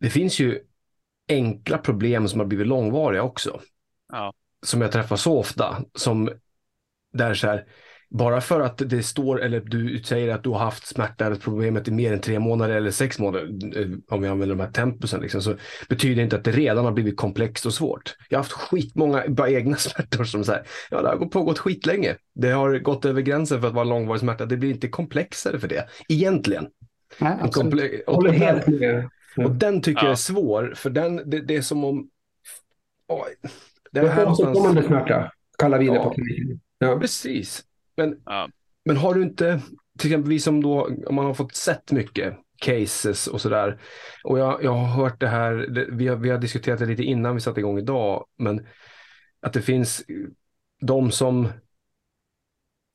Det finns ju enkla problem som har blivit långvariga också. Ja. Som jag träffar så ofta. Som där så här, bara för att det står, eller du säger att du har haft smärta eller problemet i mer än tre månader eller sex månader, eh, om vi använder de här tempusen, liksom, så betyder inte att det redan har blivit komplext och svårt. Jag har haft skitmånga bara egna smärtor som så här, ja det har pågått skitlänge. Det har gått över gränsen för att vara långvarig smärta. Det blir inte komplexare för det, egentligen. Nej, komple- och, och, helt med. Och den tycker ja. jag är svår, för den, det, det är som om... Oj, det här någonstans... smärta, kallar vi det ja. på kliniken. Ja. Precis. Men, ja. men har du inte, till exempel vi som då, om man har fått sett mycket cases och sådär. Och jag, jag har hört det här, det, vi, har, vi har diskuterat det lite innan vi satte igång idag, men att det finns de som,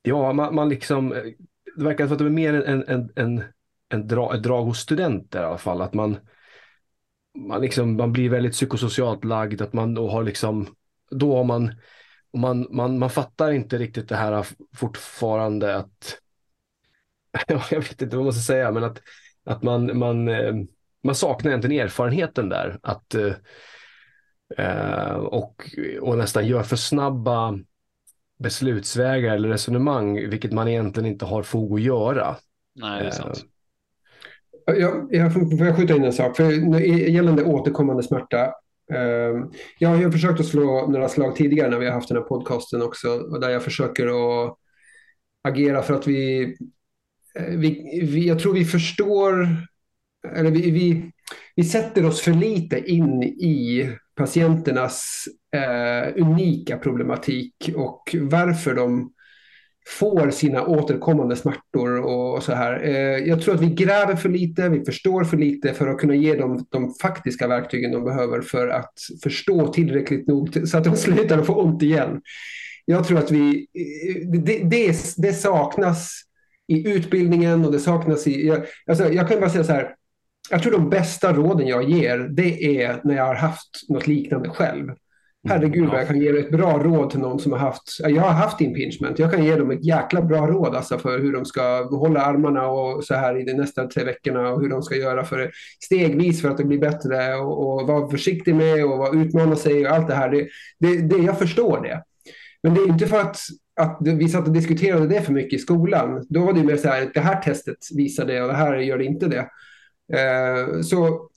ja, man, man liksom, det verkar som att det är mer en, en, en, en dra, ett drag hos studenter i alla fall, att man, man, liksom, man blir väldigt psykosocialt lagd, att man då har liksom, då har man man, man, man fattar inte riktigt det här fortfarande att, jag vet inte vad man ska säga, men att, att man, man, eh, man saknar egentligen erfarenheten där. Att, eh, och, och nästan gör för snabba beslutsvägar eller resonemang, vilket man egentligen inte har fog att göra. Nej, det är sant. Jag, jag får jag skjuta in en sak? För gällande återkommande smärta. Eh, jag har försökt att slå några slag tidigare när vi har haft den här podcasten också. Och där jag försöker att agera för att vi, eh, vi, vi jag tror vi förstår, eller vi, vi, vi sätter oss för lite in i patienternas eh, unika problematik och varför de får sina återkommande smärtor och så här. Eh, jag tror att vi gräver för lite, vi förstår för lite för att kunna ge dem de faktiska verktygen de behöver för att förstå tillräckligt nog så att de slutar få ont igen. Jag tror att vi, eh, det, det, det saknas i utbildningen och det saknas i... Jag, alltså jag kan bara säga så här, jag tror de bästa råden jag ger, det är när jag har haft något liknande själv. Herregud vad jag kan ge ett bra råd till någon som har haft, jag har haft impingement. Jag kan ge dem ett jäkla bra råd alltså för hur de ska hålla armarna och så här i de nästa tre veckorna och hur de ska göra för stegvis för att det blir bättre och, och vara försiktig med och vara, utmana sig och allt det här. Det, det, det, jag förstår det. Men det är inte för att, att vi satt och diskuterade det för mycket i skolan. Då var det mer så här, det här testet visar det och det här gör det inte det. Eh, så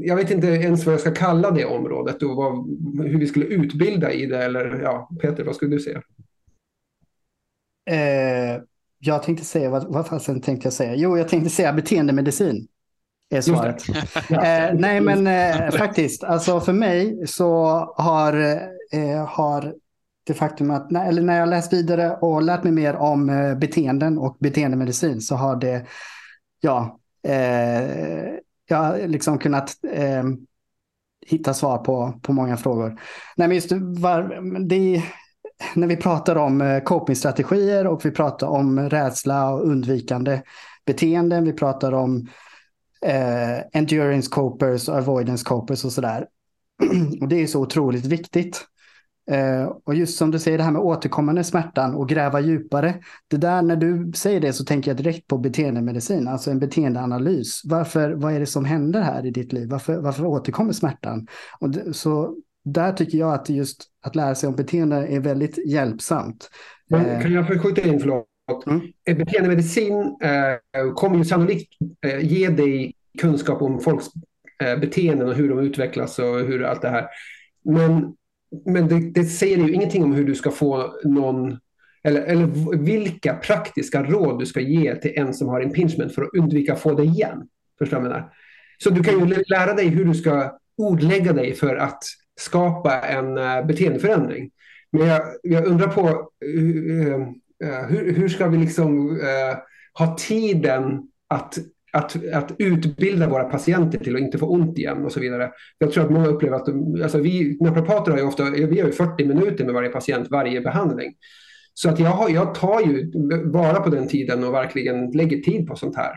jag vet inte ens vad jag ska kalla det området och vad, hur vi skulle utbilda i det. Eller, ja, Peter, vad skulle du säga? Eh, jag tänkte säga, vad, vad fasen tänkte jag säga? Jo, jag tänkte säga beteendemedicin. Är svaret. eh, nej, men eh, faktiskt, alltså för mig så har, eh, har det faktum att, eller när jag läst vidare och lärt mig mer om eh, beteenden och beteendemedicin så har det, ja, eh, jag har liksom kunnat eh, hitta svar på, på många frågor. Nej, men just var, det, när vi pratar om eh, copingstrategier och vi pratar om rädsla och undvikande beteenden, vi pratar om eh, endurance copers och avoidance copers och sådär. Och det är så otroligt viktigt. Eh, och just som du säger det här med återkommande smärtan och gräva djupare. Det där när du säger det så tänker jag direkt på beteendemedicin, alltså en beteendeanalys. Varför, vad är det som händer här i ditt liv? Varför, varför återkommer smärtan? Och det, så där tycker jag att just att lära sig om beteende är väldigt hjälpsamt. Men eh, kan jag skjuta in, förlåt? Mm. Beteendemedicin eh, kommer ju sannolikt eh, ge dig kunskap om folks eh, beteenden och hur de utvecklas och hur allt det här. Men men det, det, säger ju ingenting om hur du ska få någon eller, eller vilka praktiska råd du ska ge till en som har impingement för att undvika att få det igen. Förstår du vad jag menar? Så du kan ju lära dig hur du ska ordlägga dig för att skapa en uh, beteendeförändring. Men jag, jag undrar på uh, uh, hur, hur, ska vi liksom ha tiden att att, att utbilda våra patienter till att inte få ont igen och så vidare. Jag tror att många upplever att de, alltså vi naprapater har ju ofta, vi har ju 40 minuter med varje patient varje behandling. Så att jag, har, jag tar ju vara på den tiden och verkligen lägger tid på sånt här.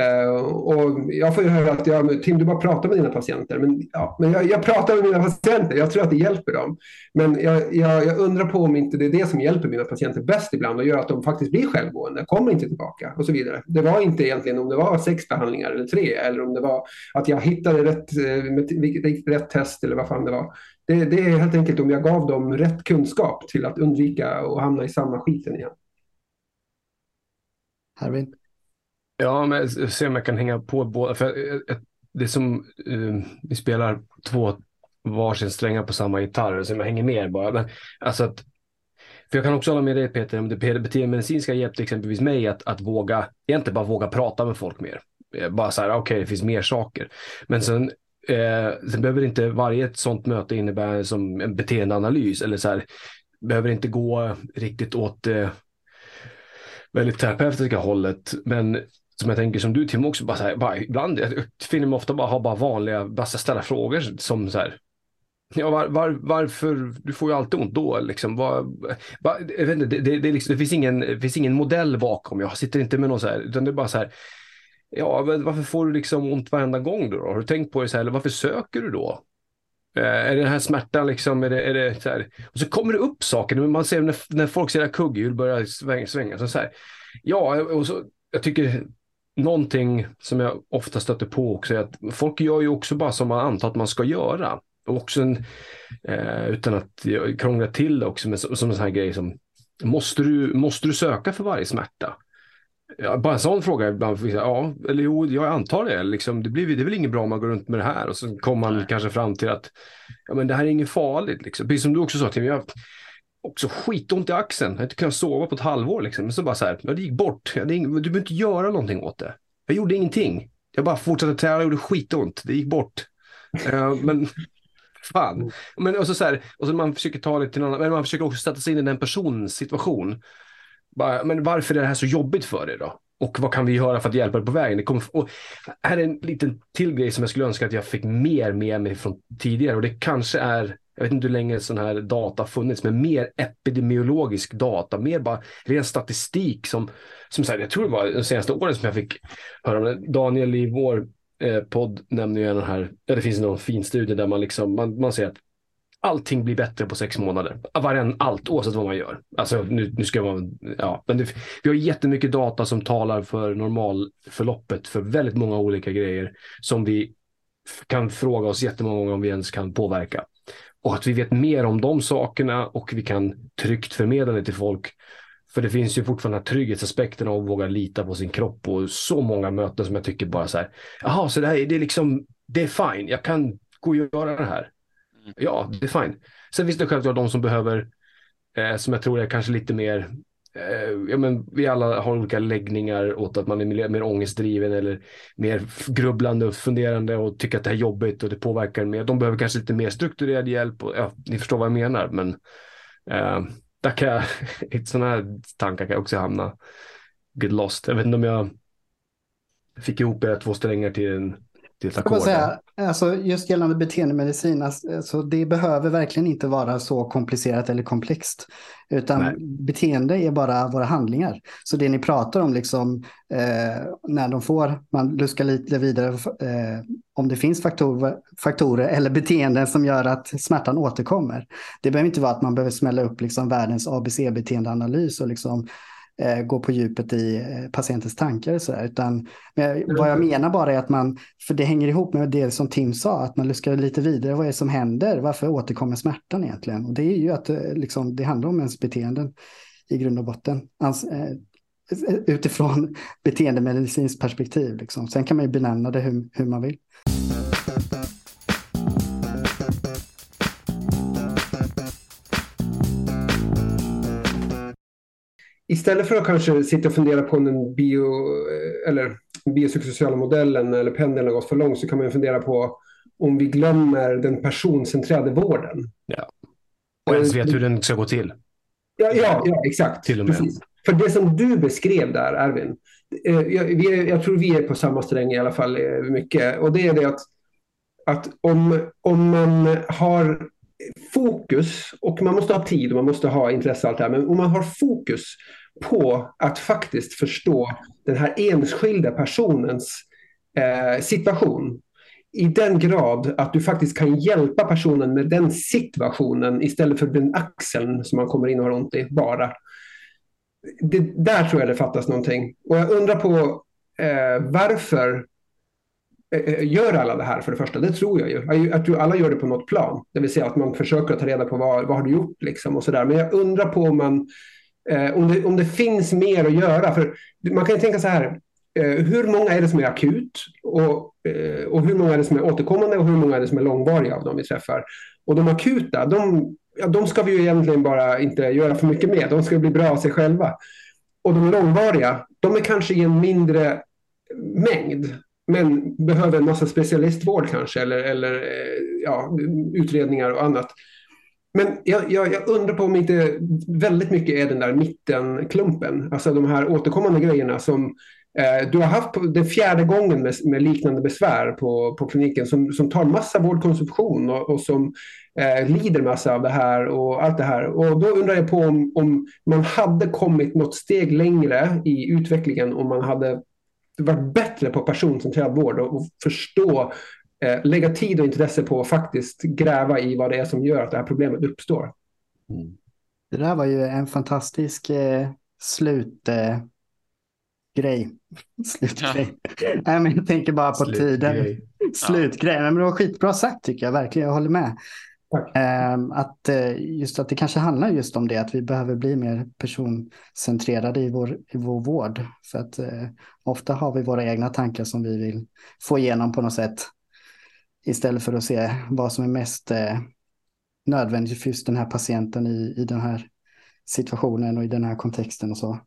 Uh, och jag får ju höra att jag, Tim, du bara pratar med dina patienter. Men, ja, men jag, jag, pratar med mina patienter, jag tror att det hjälper dem. Men jag, jag, jag, undrar på om inte det är det som hjälper mina patienter bäst ibland och gör att de faktiskt blir självgående, kommer inte tillbaka och så vidare. Det var inte egentligen om det var sex behandlingar eller tre eller om det var att jag hittade rätt, eh, rätt test eller vad fan det var. Det, det är helt enkelt om jag gav dem rätt kunskap till att undvika att hamna i samma skiten igen. Arvid? Ja, men se om jag kan hänga på båda. För eh, det som, uh, vi spelar två varsin strängar på samma gitarr, så jag hänger med bara. Men, alltså att, för jag kan också hålla med dig Peter, om det beteendemedicinska hjälpte exempelvis mig att, att våga, egentligen bara våga prata med folk mer. Eh, bara så här, ah, okej, okay, det finns mer saker. Men sen, eh, sen behöver inte varje sånt möte innebära som en beteendeanalys eller så här, behöver inte gå riktigt åt eh, väldigt terapeutiska hållet. Men som jag tänker som du Tim också, bara så här, bara, ibland, jag finner mig ofta bara ha bara vanliga, bara ställa frågor som så här, Ja, var, var, varför? Du får ju alltid ont då. Liksom. Var, var, jag vet inte, det, det, det, liksom, det, finns ingen, det finns ingen modell bakom. Jag sitter inte med någon så här, utan det är bara så här. Ja, varför får du liksom ont varenda gång då? Har du tänkt på det så här, eller varför söker du då? Eh, är det den här smärtan liksom, är det, är det så här? Och så kommer det upp saker, man ser när, när folk ser kugghjul börjar svänga, svänga så, så här. Ja, och så, jag tycker någonting som jag ofta stöter på också är att folk gör ju också bara som man antar att man ska göra. Och också en, eh, utan att krångla till det också, med, som en sån här grej som måste du, måste du söka för varje smärta? Ja, bara en sån fråga ibland, ja, eller jo, jag antar det. Liksom, det, blir, det är väl inget bra om man går runt med det här och så kommer man Nej. kanske fram till att ja, men det här är inget farligt. Liksom. Precis som du också sa till mig, jag också skitont i axeln, jag har inte kunnat sova på ett halvår. Liksom. Men så bara så här, ja, det gick bort, ja, ing- du behöver inte göra någonting åt det. Jag gjorde ingenting. Jag bara fortsatte träna och gjorde skitont, det gick bort. uh, men fan. Men och så, så här, och så man försöker ta det till någon men man försöker också sätta sig in i den personens situation. Bara, men varför är det här så jobbigt för dig då? Och vad kan vi göra för att hjälpa dig på vägen? Det kommer, och här är en liten till grej som jag skulle önska att jag fick mer med mig från tidigare och det kanske är jag vet inte hur länge sån här data funnits, men mer epidemiologisk data, mer bara ren statistik som, som här, jag tror det var de senaste åren som jag fick höra om. Daniel i vår eh, podd nämner ju den här, ja, det finns någon fin studie där man liksom, man, man ser att allting blir bättre på sex månader. Varje, allt, oavsett vad man gör. Alltså, nu, nu ska man, ja, men det, vi har jättemycket data som talar för normalförloppet för väldigt många olika grejer som vi kan fråga oss jättemånga gånger om vi ens kan påverka. Och att vi vet mer om de sakerna och vi kan tryggt förmedla det till folk. För det finns ju fortfarande trygghetsaspekten av att våga lita på sin kropp och så många möten som jag tycker bara så här. Jaha, så det här det är liksom, det är fine, jag kan gå och göra det här. Ja, det är fine. Sen finns det självklart de som behöver, eh, som jag tror är kanske lite mer, Eh, ja men vi alla har olika läggningar åt att man är mer, mer ångestdriven eller mer grubblande och funderande och tycker att det här är jobbigt och det påverkar mer. De behöver kanske lite mer strukturerad hjälp och ja, ni förstår vad jag menar, men eh, där kan jag, i sådana här tankar kan jag också hamna get lost. Jag vet inte om jag fick ihop era två strängar till en till Säga, alltså just gällande beteendemedicin, alltså det behöver verkligen inte vara så komplicerat eller komplext. Utan Nej. beteende är bara våra handlingar. Så det ni pratar om, liksom, eh, när de får, man luskar lite vidare, eh, om det finns faktorer, faktorer eller beteenden som gör att smärtan återkommer. Det behöver inte vara att man behöver smälla upp liksom världens ABC-beteendeanalys och liksom eh, gå på djupet i eh, patientens tankar. Så där, utan men, vad jag menar bara är att man, för det hänger ihop med det som Tim sa, att man luskar lite vidare. Vad är det som händer? Varför återkommer smärtan egentligen? Och det är ju att eh, liksom, det handlar om ens beteenden i grund och botten. Alltså, eh, utifrån beteendemedicinskt perspektiv. Liksom. Sen kan man ju benämna det hur, hur man vill. Istället för att kanske sitta och fundera på om den bio, eller biopsykosociala modellen eller pendeln har gått för långt så kan man fundera på om vi glömmer den personcentrerade vården. Ja. Och ens vet hur den ska gå till. Ja, ja, ja exakt. Till och med. Precis. För det som du beskrev där, Erwin, eh, jag, jag tror vi är på samma sträng i alla fall eh, mycket. Och det är det att, att om, om man har fokus, och man måste ha tid och man måste ha intresse och allt det här, men om man har fokus på att faktiskt förstå den här enskilda personens eh, situation i den grad att du faktiskt kan hjälpa personen med den situationen istället för den axeln som man kommer in och har ont i bara. Det, där tror jag det fattas någonting. Och jag undrar på eh, varför Eh, eh, gör alla det här för det första? Det tror jag ju. Jag tror alla gör det på något plan. Det vill säga att man försöker ta reda på vad, vad har du gjort liksom och sådär. Men jag undrar på om, man, eh, om, det, om det finns mer att göra. För man kan ju tänka så här. Eh, hur många är det som är akut? Och, eh, och hur många är det som är återkommande och hur många är det som är långvariga av de vi träffar? Och de akuta, de, ja, de ska vi ju egentligen bara inte göra för mycket med. De ska bli bra av sig själva. Och de långvariga, de är kanske i en mindre mängd men behöver en massa specialistvård kanske eller, eller eh, ja, utredningar och annat. Men jag, jag, jag, undrar på om inte väldigt mycket är den där mittenklumpen, alltså de här återkommande grejerna som eh, du har haft på, den fjärde gången med, med, liknande besvär på, på kliniken som, som tar massa vårdkonsumtion och, och som eh, lider massa av det här och allt det här. Och då undrar jag på om, om man hade kommit något steg längre i utvecklingen om man hade varit bättre på personcentrerad vård och, och förstå, eh, lägga tid och intresse på att faktiskt gräva i vad det är som gör att det här problemet uppstår. Mm. Det där var ju en fantastisk eh, slut, eh, slutgrej. Slutgrej. Ja. Nej, men jag tänker bara på Slutgrej. tiden. Slutgrej. Ja. Men det var skitbra sagt tycker jag verkligen. Jag håller med. Ehm, att eh, just att det kanske handlar just om det, att vi behöver bli mer personcentrerade i vår, i vår vård. För att eh, ofta har vi våra egna tankar som vi vill få igenom på något sätt. Istället för att se vad som är mest eh, nödvändigt för just den här patienten i, i den här situationen och i den här kontexten och så.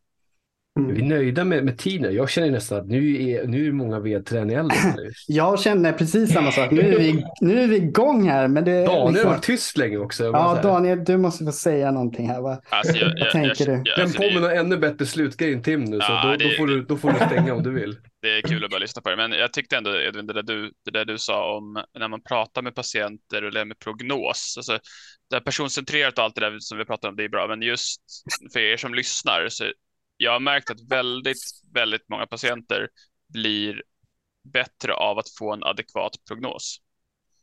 Mm. Vi är nöjda med, med tiden. Jag känner nästan att nu är, nu är många vedträn äldre. jag känner precis samma sak. Nu är vi, nu är vi igång här. Men det, Daniel liksom... var tyst länge också. Ja, Daniel, du måste få säga någonting här. Vad, alltså, jag, vad jag, tänker jag, du? Den alltså, påminner ännu bättre slutgrej än Tim nu, så ja, då, det, då, får du, då får du stänga om du vill. Det är kul att bara lyssna på det, men jag tyckte ändå Edvin, det där du, det där du sa om när man pratar med patienter och det med prognos. Alltså, det här personcentrerat och allt det där som vi pratar om, det är bra, men just för er som lyssnar så jag har märkt att väldigt, väldigt många patienter blir bättre av att få en adekvat prognos.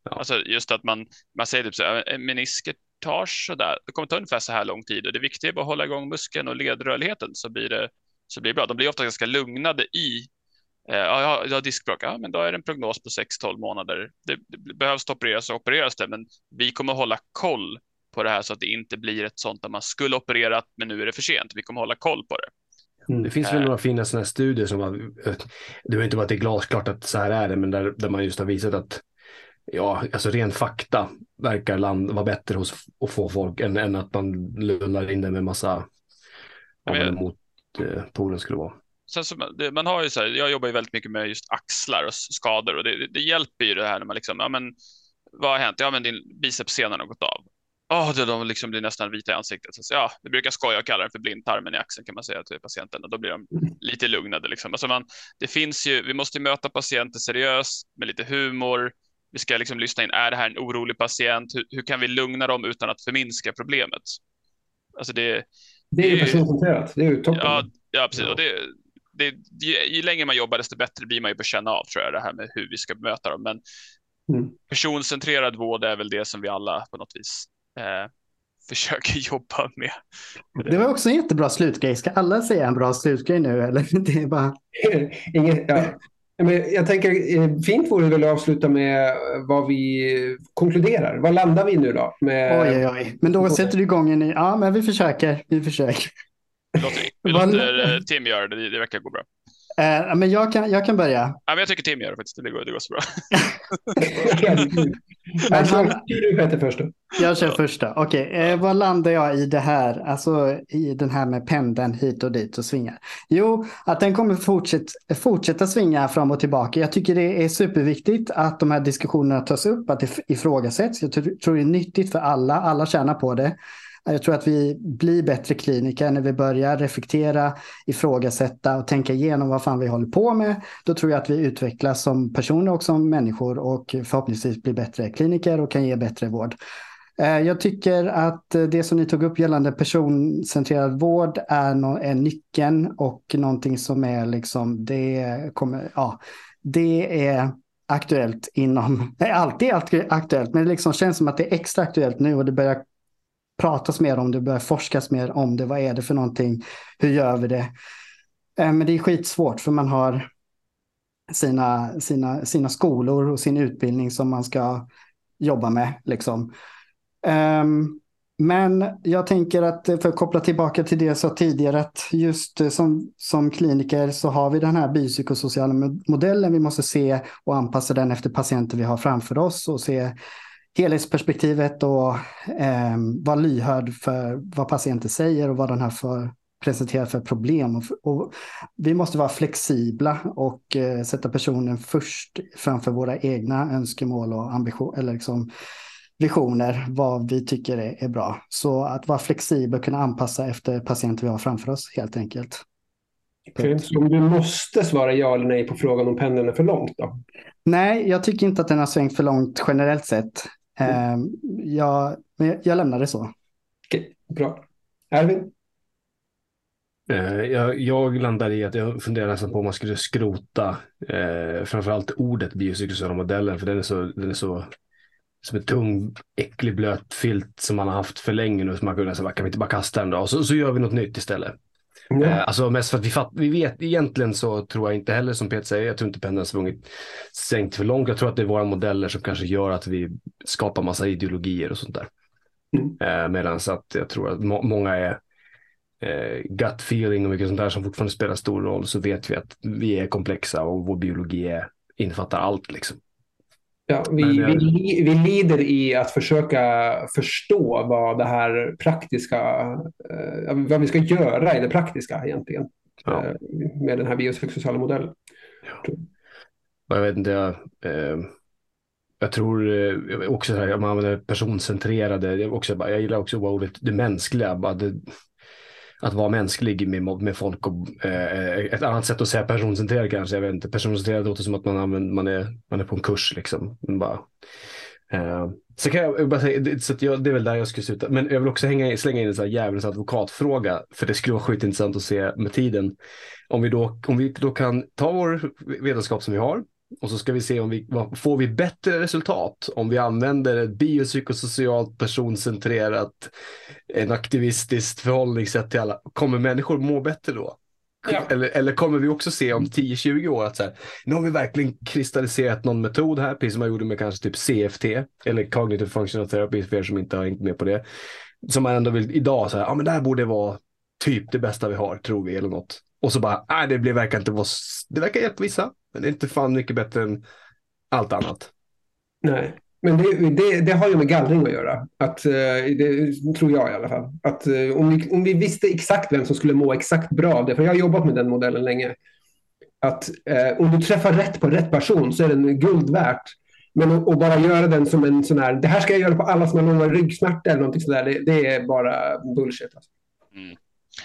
Ja. Alltså just att man, man säger typ så här, menisket tar så där, det kommer ta ungefär så här lång tid och det viktiga är bara att hålla igång muskeln och ledrörligheten så blir det, så blir det bra. De blir ofta ganska lugnade i eh, Ja, jag har diskbråck. Ja, men då är det en prognos på 6-12 månader. Det, det behövs opereras och opereras det, men vi kommer hålla koll på det här så att det inte blir ett sånt där man skulle opererat, men nu är det för sent. Vi kommer hålla koll på det. Mm. Det finns väl några fina sådana studier som har, det behöver inte vara att det är glasklart att så här är det, men där, där man just har visat att ja, alltså ren fakta verkar land, vara bättre hos att få folk än, än att man lullar in det med massa mot eh, polen skulle vara. Sen så, det, man har ju så här, jag jobbar ju väldigt mycket med just axlar och skador och det, det, det hjälper ju det här när man liksom, ja men vad har hänt? Ja men din bicepssena har gått av oh, de liksom blir nästan vita i ansiktet. Så, ja, vi brukar skoja och kalla den för blindtarmen i axeln kan man säga till patienten och då blir de lite lugnade. Liksom. Alltså man, det finns ju, vi måste möta patienter seriöst med lite humor. Vi ska liksom lyssna in, är det här en orolig patient? Hur, hur kan vi lugna dem utan att förminska problemet? Alltså det, det är ju personcentrerat, det är ju toppen. Ja, ja precis. Och det, det, ju, ju längre man jobbar desto bättre blir man ju på att känna av tror jag det här med hur vi ska möta dem. Men mm. personcentrerad vård är väl det som vi alla på något vis eh, försöker jobba med. Det var också en jättebra slutgrej. Ska alla säga en bra slutgrej nu? Eller? Det är bara... Inget, ja. Men jag tänker, eh, fint vore väl att avsluta med vad vi konkluderar. Vad landar vi nu då? Med... Oj, oj, oj. Men då sätter du igång en ny... Ja, men vi försöker. Vi försöker. Vi låter, vi låter Tim göra det. Det verkar gå bra. Uh, men jag kan, jag kan börja. Ja, men jag tycker Tim gör det faktiskt. Det går, det går så bra. jag kör du först Jag kör första. Okej, okay. eh, vad landar jag i det här? Alltså i den här med pendeln hit och dit och svingar. Jo, att den kommer fortsätta, fortsätta svinga fram och tillbaka. Jag tycker det är superviktigt att de här diskussionerna tas upp, att det ifrågasätts. Jag tror det är nyttigt för alla. Alla tjänar på det. Jag tror att vi blir bättre kliniker när vi börjar reflektera, ifrågasätta och tänka igenom vad fan vi håller på med. Då tror jag att vi utvecklas som personer och som människor och förhoppningsvis blir bättre kliniker och kan ge bättre vård. Eh, jag tycker att det som ni tog upp gällande personcentrerad vård är nyckeln och någonting som är liksom, det kommer, ja, det är aktuellt inom, det är alltid aktuellt, men det liksom känns som att det är extra aktuellt nu och det börjar pratas mer om det, börjar forskas mer om det. Vad är det för någonting? Hur gör vi det? Eh, men det är skitsvårt för man har sina, sina, sina skolor och sin utbildning som man ska jobba med. Liksom. Ehm, men jag tänker att för att koppla tillbaka till det jag sa tidigare att just eh, som, som kliniker så har vi den här biopsykosociala modellen. Vi måste se och anpassa den efter patienter vi har framför oss och se helhetsperspektivet och eh, vara lyhörd för vad patienten säger och vad den här för presenterar för problem. Och, och vi måste vara flexibla och eh, sätta personen först framför våra egna önskemål och ambition, eller liksom visioner, vad vi tycker är, är bra. Så att vara flexibel och kunna anpassa efter patienter vi har framför oss helt enkelt. Okay, så om du måste svara ja eller nej på frågan om pendeln är för långt då? Nej, jag tycker inte att den har svängt för långt generellt sett. Mm. Eh, jag, jag lämnar det så. Okej, bra. Erwin? Eh, jag, jag landar i att jag funderar nästan på om man skulle skrota eh, framförallt ordet biopsykosociala modellen för den är så, den är så som en tung, äcklig, blöt filt som man har haft för länge nu. Så man kunde säga, kan vi inte bara kasta den då? Och så, så gör vi något nytt istället. Mm. alltså mest för att vi, fatt, vi vet, egentligen så tror jag inte heller som Peter säger, jag tror inte pendeln har svungit sänkt för långt. Jag tror att det är våra modeller som kanske gör att vi skapar massa ideologier och sånt där. Mm. Eh, Medan att jag tror att må många är eh, gut feeling och mycket sånt där som fortfarande spelar stor roll så vet vi att vi är komplexa och vår biologi är, innefattar allt liksom. Ja, vi, Men, vi, vi lider i att försöka förstå vad det här praktiska, eh, vad vi ska göra i det praktiska egentligen. Ja. Eh, med den här biopsykosociala modellen. Ja. Jag vet inte, jag, eh, jag tror eh, också att man använder personcentrerade, jag, också, jag gillar också ordet det mänskliga, bara det, att vara mänsklig med, med folk. Och, eh, ett annat sätt att säga personcentrerad kanske, jag vet inte. Personcentrerad låter som att man, använder, man, är, man är på en kurs liksom. bara, eh, så kan jag bara säga, så jag, det är väl där jag skulle sluta. Men jag vill också hänga, slänga in en sån här djävulens advokatfråga, för det skulle vara skitintressant att se med tiden. Om vi då, om vi då kan ta vår vetenskap som vi har, och så ska vi se om vi får vi bättre resultat om vi använder ett biopsykosocialt personcentrerat, en aktivistiskt förhållningssätt till alla. Kommer människor må bättre då? Ja. Eller, eller kommer vi också se om 10-20 år att så här, nu har vi verkligen kristalliserat någon metod här, precis som man gjorde med kanske typ CFT eller Cognitive Functional Therapy för er som inte har hängt med på det. Som man ändå vill idag, så här, ja men det här borde vara typ det bästa vi har, tror vi, eller något. Och så bara, nej det blir, verkar inte vara, det verkar hjälpa vissa, men det är inte fan mycket bättre än allt annat. Nej, men det, det, det har ju med gallring att göra. Att, eh, det tror jag i alla fall. Att eh, om vi, om vi visste exakt vem som skulle må exakt bra av det, för jag har jobbat med den modellen länge. Att eh, om du träffar rätt på rätt person så är den guld värt. Men att bara göra den som en sån här, det här ska jag göra på alla som har långa ryggsmärta eller någonting sådär, det, det är bara bullshit. Alltså. Mm.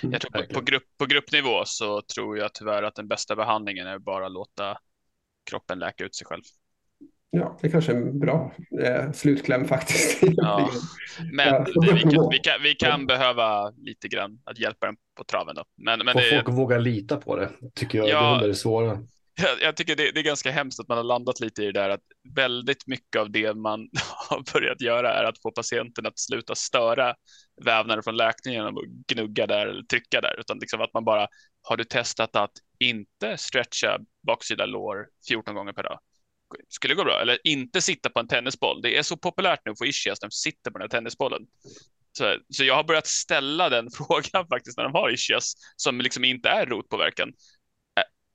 Mm. Jag tror på, på, grupp, på gruppnivå så tror jag tyvärr att den bästa behandlingen är bara att låta kroppen läka ut sig själv. Ja, det kanske är en bra eh, slutkläm faktiskt. Ja, men ja, det, vi, kan, vi, kan, vi kan behöva lite grann att hjälpa den på traven. Då. Men, men Får det, folk våga lita på det, tycker jag. Ja, det är det svåra. Jag, jag tycker det, det, är ganska hemskt att man har landat lite i det där att väldigt mycket av det man har börjat göra är att få patienten att sluta störa vävnader från läkningen och gnugga där eller trycka där, utan liksom att man bara har du testat att inte stretcha baksida lår 14 gånger per dag? Skulle gå bra? Eller inte sitta på en tennisboll. Det är så populärt nu att få ischias när de sitter på den här tennisbollen. Så, så jag har börjat ställa den frågan faktiskt när de har ischias som liksom inte är rotpåverkan.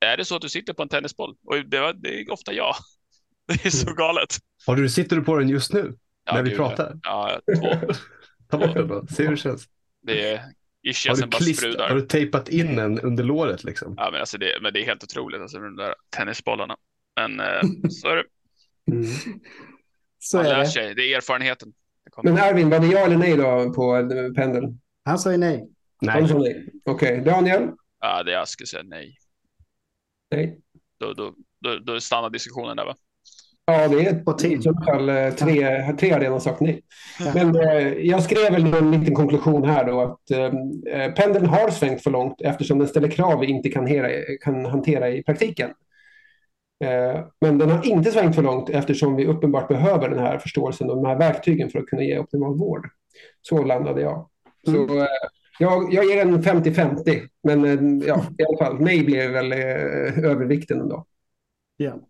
Är det så att du sitter på en tennisboll? Och det, det är ofta jag. Det är så mm. galet. Har du, sitter du på den just nu? Ja, när vi pratar? Ja, två. Ta bort den då, se hur det känns. Det är ischiasen bara sprudar. Har du tejpat in den under låret liksom? Ja, men, alltså det, men det är helt otroligt, alltså de där tennisbollarna. Men eh, så är det. Mm. Så Man är lär det. sig, det är erfarenheten. Men Ervin, var det ja eller nej då på pendeln? Han sa ju nej. Nej. nej. Okej, okay. Daniel? Ja, det jag skulle säga nej. Nej. Då, då, då, då stannar diskussionen där va? Ja, det är på fall eh, tre, tre har redan sagt nej. Men eh, jag skrev väl en liten konklusion här då att eh, eh, pendeln har svängt för långt eftersom den ställer krav vi inte kan, hera, kan hantera i praktiken. Eh, men den har inte svängt för långt eftersom vi uppenbart behöver den här förståelsen och de här verktygen för att kunna ge optimal vård. Så landade jag. Så, mm. Eh, jag, jag ger en 50-50, men ja, i alla fall nej blev väl övervikten ändå. Ja.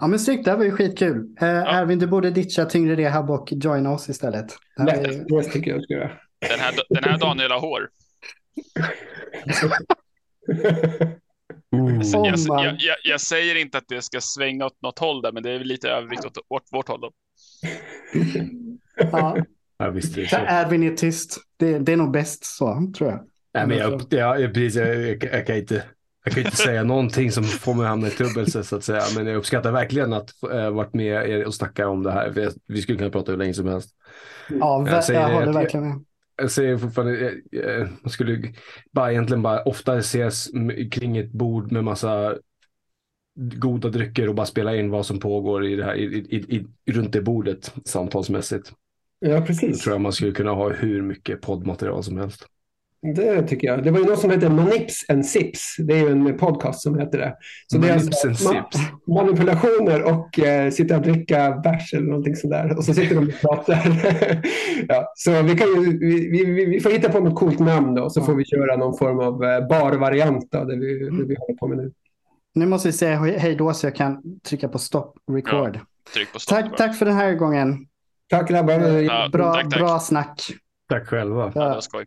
Ja men snyggt, det här var ju skitkul. Eh, ja. Erwin, du borde ditcha tyngre rehab och joina oss istället. Det, Nej, är... det tycker jag ska göra. Den här, den här Daniel har hår. Mm. Jag, jag, jag, jag, säger inte att det ska svänga åt något håll där, men det är lite övervikt åt, åt vårt håll. Då. ja. Ja, visst, det är är tyst. Det, det är nog bäst så, tror jag. Nej, men jag, jag, precis, jag, jag, kan inte jag kan inte säga någonting som får mig att hamna i trubbelse så att säga. Men jag uppskattar verkligen att äh, varit med er och snacka om det här. Vi skulle kunna prata hur länge som helst. Ja, jag, säger, jag håller jag, verkligen med. Jag säger fortfarande, jag, man skulle bara egentligen bara ofta ses kring ett bord med massa goda drycker och bara spela in vad som pågår i det här, i, i, i, runt det bordet samtalsmässigt. Ja, precis. Tror jag man skulle kunna ha hur mycket poddmaterial som helst. Det tycker jag. Det var ju något som heter Manips and Sips. Det är ju en podcast som heter det. Så det är alltså ma manipulationer och eh, sitta och dricka bärs eller någonting sådär. Och så sitter de och pratar. ja, så vi, kan ju, vi, vi, vi, får hitta på något coolt namn då. Så får vi köra någon form av eh, barvariant av det vi, det vi håller på med nu. Nu måste vi säga hej då så jag kan trycka på stop record. Ja, på stop tack, tack för den här gången. Tack grabbar. Ja, bra, tack, tack. bra snack. Tack själva. Ja. Ja, det var skoj.